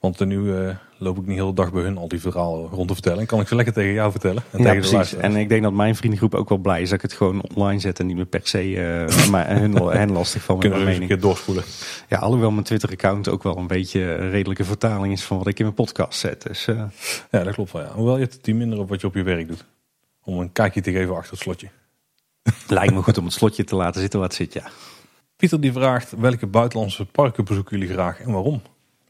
Want nu uh, loop ik niet heel de dag bij hun al die verhalen rond te vertellen. En kan ik ze lekker tegen jou vertellen. En ja, tegen precies. en ik denk dat mijn vriendengroep ook wel blij is dat ik het gewoon online zet en niet meer per se uh, maar hun, hen lastig van Kunnen mijn we een keer doorspoelen. Ja, alhoewel mijn Twitter-account ook wel een beetje een redelijke vertaling is van wat ik in mijn podcast zet. Dus, Ja, dat klopt wel. Ja. Hoewel je het die minder op wat je op je werk doet. Om een kijkje te geven achter het slotje. Lijkt me goed om het slotje te laten zitten wat zit, ja. Pieter die vraagt welke buitenlandse parken bezoeken jullie graag en waarom?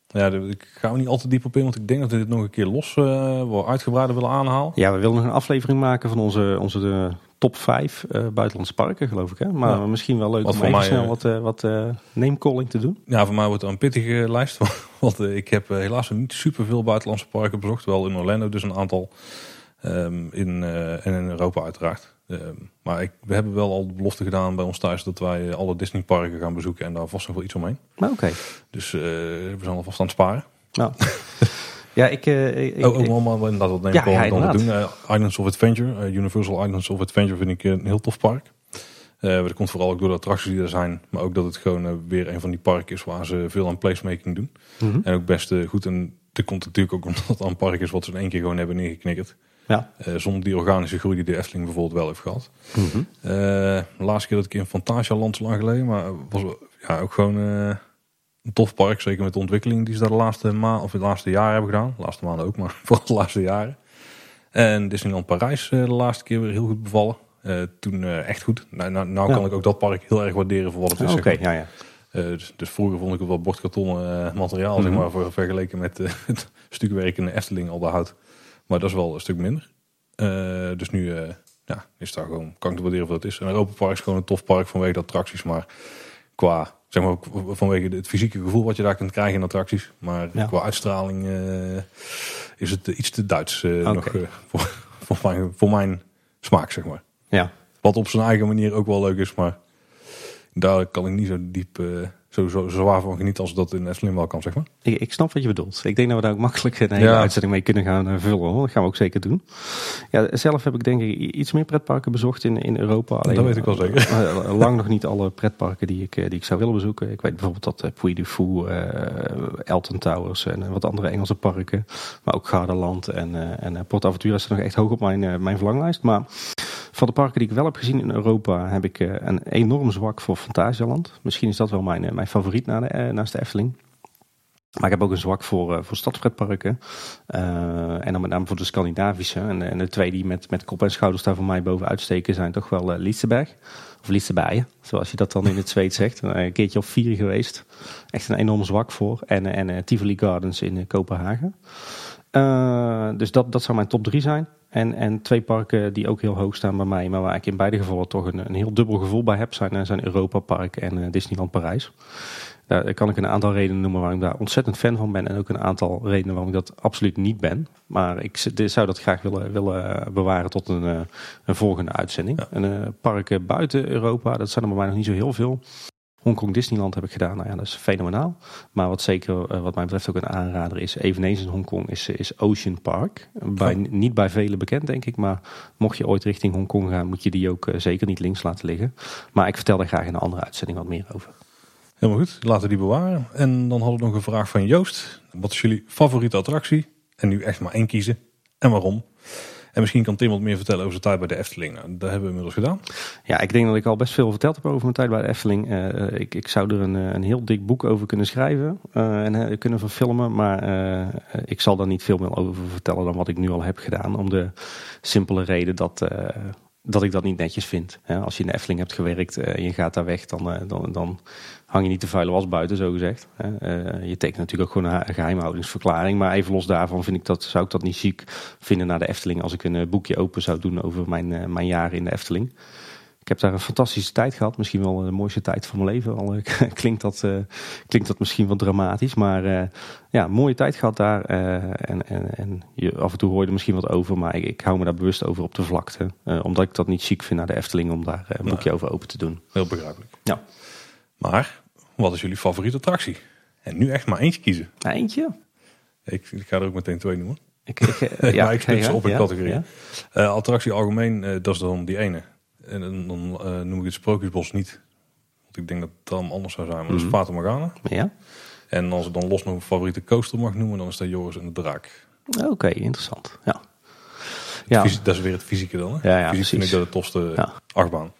Ja, ik ga er niet al te diep op in, want ik denk dat we dit nog een keer los uh, uitgebreider willen aanhalen. Ja, we willen nog een aflevering maken van onze, onze de top 5 uh, buitenlandse parken, geloof ik. Hè? Maar ja. misschien wel leuk wat om even mij, snel wat, uh, wat uh, name-calling te doen. Ja, voor mij wordt het een pittige lijst. Want ik heb helaas niet super veel buitenlandse parken bezocht. Wel in Orlando dus een aantal. Um, in, en in Europa uiteraard. Uh, maar ik, we hebben wel al de belofte gedaan bij ons thuis dat wij alle Disneyparken gaan bezoeken en daar vast nog wel iets omheen. Maar oké. Dus uh, we zijn alvast aan het sparen. Nou. ja, ik... Uh, ik oh, oh, maar inderdaad, wat neem ik ja, dan doen. Islands of Adventure, Universal Islands of Adventure vind ik een heel tof park. dat komt vooral ook door de attracties die er zijn, maar ook dat het gewoon weer een van die parken is waar ze veel aan placemaking doen. Mm -hmm. En ook best goed. En dat komt natuurlijk ook omdat het een park is wat ze in één keer gewoon hebben neergeknikkerd. Ja. Uh, zonder die organische groei die de Efteling bijvoorbeeld wel heeft gehad. Mm -hmm. uh, de laatste keer dat ik in Fantasialand zo lang geleden, maar was ja, ook gewoon uh, een tof park. Zeker met de ontwikkeling die ze daar de laatste maand of de laatste jaren hebben gedaan. De laatste maanden ook, maar vooral de laatste jaren. En Disneyland Parijs de laatste keer weer heel goed bevallen. toen echt goed. Nou, nou, nou ja. kan ik ook dat park heel erg waarderen voor wat het is. Oké, okay, ja, ja. Dus, dus, vroeger vond ik het wel bordkartonnen materiaal, mm -hmm. zeg maar, voor, vergeleken met het stukwerk in de Efteling al de hout. Maar dat is wel een stuk minder. Uh, dus nu uh, ja, is daar gewoon, kan ik te waarderen wat het is. En Europa Park is gewoon een tof park vanwege de attracties. Maar qua, zeg maar vanwege het fysieke gevoel wat je daar kunt krijgen in attracties. Maar ja. qua uitstraling uh, is het iets te Duits okay. nog voor, voor, mijn, voor mijn smaak, zeg maar. Ja. Wat op zijn eigen manier ook wel leuk is, maar daar kan ik niet zo diep zo, zo, zo zwaar van genieten als dat in Efteling wel kan, zeg maar. Ik, ik, snap wat je bedoelt. Ik denk dat we daar ook makkelijk een hele ja. uitzending mee kunnen gaan uh, vullen. Hoor. Dat gaan we ook zeker doen. Ja, zelf heb ik denk ik iets meer pretparken bezocht in, in Europa. Alleen, dat weet ik wel zeker. Uh, lang nog niet alle pretparken die ik, die ik zou willen bezoeken. Ik weet bijvoorbeeld dat uh, Puy du Fou, Elton Towers en wat andere Engelse parken. Maar ook Gardaland en, en Port Aventura staan nog echt hoog op mijn, mijn verlanglijst. Maar van de parken die ik wel heb gezien in Europa heb ik een enorm zwak voor Fantasialand. Misschien is dat wel mijn, mijn favoriet na de, naast de Efteling. Maar ik heb ook een zwak voor, uh, voor stadspretparken. Uh, en dan met name voor de Scandinavische. En, en, de twee die met, met kop en schouders daar voor mij bovenuit steken zijn toch wel uh. Of Liseberg, zoals je dat dan in het Zweeds zegt. Een keertje of vier geweest. Echt een enorm zwak voor. En, en Tivoli Gardens in Kopenhagen. dus dat, dat zou mijn top drie zijn. En, en twee parken die ook heel hoog staan bij mij, maar waar ik in beide gevallen toch een, een heel dubbel gevoel bij heb, zijn, zijn Europa Park en uh, Disneyland Parijs. Daar kan ik een aantal redenen noemen waarom ik daar ontzettend fan van ben. En ook een aantal redenen waarom ik dat absoluut niet ben. Maar ik zou dat graag willen, willen bewaren tot een, eh, een volgende uitzending. Ja. En uh, parken buiten Europa, dat zijn er bij mij nog niet zo heel veel. Hongkong Disneyland heb ik gedaan. Nou ja, dat is fenomenaal. Maar wat zeker, uh, wat mij betreft, ook een aanrader is, eveneens in Hongkong, is, is Ocean Park. Bij, oh. Niet bij velen bekend, denk ik. Maar mocht je ooit richting Hongkong gaan, moet je die ook uh, zeker niet links laten liggen. Maar ik vertel daar graag in een andere uitzending wat meer over. Helemaal goed, laten we die bewaren. En dan hadden we nog een vraag van Joost. Wat is jullie favoriete attractie? En nu echt maar één kiezen. En waarom? En misschien kan Tim wat meer vertellen over zijn tijd bij de Efteling. Nou, dat hebben we inmiddels gedaan. Ja, ik denk dat ik al best veel verteld heb over mijn tijd bij de Efteling. Uh, ik, ik zou er een, een heel dik boek over kunnen schrijven en kunnen verfilmen. Maar ik zal daar niet veel meer over vertellen dan wat ik nu al heb gedaan. Om de simpele reden dat dat ik dat niet netjes vind. Als je in de Efteling hebt gewerkt en je gaat daar weg, dan, dan, dan hang je niet de vuile was buiten, zo gezegd. Uh, je tekent natuurlijk ook gewoon een geheimhoudingsverklaring. Maar even los daarvan vind ik dat, zou ik dat niet ziek vinden naar de Efteling... als ik een eh, boekje open zou doen over mijn, uh, mijn jaren in de Efteling. Ik heb daar een fantastische tijd gehad. Misschien wel de mooiste tijd van mijn leven. Al klinkt, dat, uh, klinkt dat misschien wat dramatisch. Maar uh, ja, mooie tijd gehad daar. Uh, en, en, en je, af en toe hoorde misschien wat over. Maar ik, ik hou me daar bewust over op de vlakte. omdat ik dat niet ziek vind naar de Efteling om daar een boekje over open te doen. Heel begrijpelijk. Ja. Maar wat is jullie favoriete attractie? En nu echt maar eentje kiezen. Eentje? Ik, ik ga er ook meteen twee noemen. Ik, ik, uh, ja, ik op in ja, categorie. Uh, attractie algemeen, uh, dat is dan die ene. En dan noem ik het Sprookjesbos niet. Want ik denk dat het dan anders zou zijn. Maar mm -hmm. dat is mhm. Fata Morgana. Ja. En als ik dan los nog een favoriete coaster mag noemen, dan is dat Joris en de Draak. Oké, interessant. Ja. Ja. Dat is weer het fysieke dan. Hè? Ja, ja, Fysiek vind ik dat de tofste Ja. achtbaan.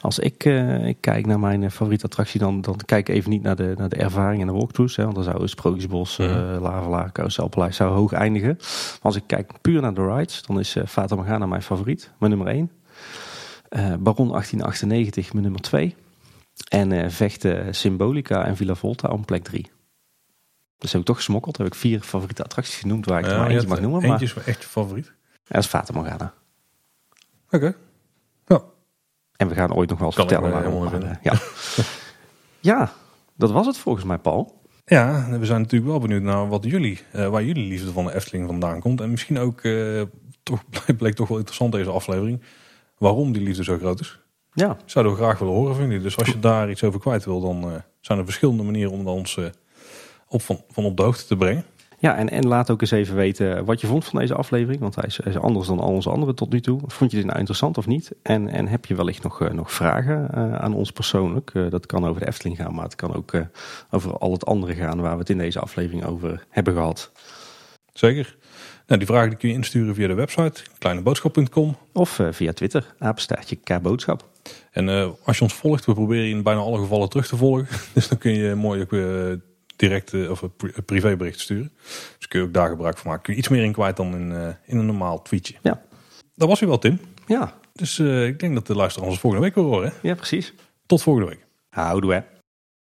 Als ik, eh, ik kijk naar mijn eh, favoriete attractie, dan, dan kijk ik even niet naar de, naar de ervaring en de walkthroughs. Hè, want dan zou Sprookjesbos, Mhm. Lavelaar, Carouselpaleis zou hoog eindigen. Maar als ik kijk puur naar de rides, dan is eh Fata Morgana mijn favoriet, mijn nummer 1. Baron 1898, mijn nummer 2. En Vechten, Symbolica en Villa Volta op plek 3. Dus heb ik toch gesmokkeld. Heb ik vier favoriete attracties genoemd waar ik er Ja, maar je eentje mag noemen. Maar Eentje is wel echt je favoriet. dat is Fata Morgana. Oké. Ja. En we gaan ooit nog wel eens Kan vertellen waarom. maar, ja. ja, dat was het volgens mij, Paul. Ja, we zijn natuurlijk wel benieuwd naar wat jullie, eh, waar jullie liefde van de Efteling vandaan komt. En misschien ook, eh, toch, bleek toch wel interessant deze aflevering, waarom die liefde zo groot is. Ja, Zouden we graag willen horen van jullie. Dus als je daar iets over kwijt wil, dan eh, zijn er verschillende manieren om ons op, van, van op de hoogte te brengen. Ja en, en laat ook eens even weten wat je vond van deze aflevering. Want hij is, is anders dan al onze andere tot nu toe. Vond je dit nou interessant of niet? En, en heb je wellicht nog, eh, nog vragen eh, aan ons persoonlijk? Eh, dat kan over de Efteling gaan, maar het kan ook over al het andere gaan waar we het in deze aflevering over hebben gehad. Zeker. Nou, die vragen die kun je insturen via de website kleineboodschap.com. Of via Twitter, apenstaartje K-boodschap. En als je ons volgt, we proberen je in bijna alle gevallen terug te volgen. Dus dan kun je mooi ook eh, direct eh, of een pri- een privébericht sturen. Dus kun je ook daar gebruik van maken. Kun je iets meer in kwijt dan in, eh, in een normaal tweetje. Ja. Dat was hij wel, Tim. Ja, Dus eh, ik denk dat de luisteraars ons volgende week weer horen. hè? ja, precies. Tot volgende week. Houdoe hè.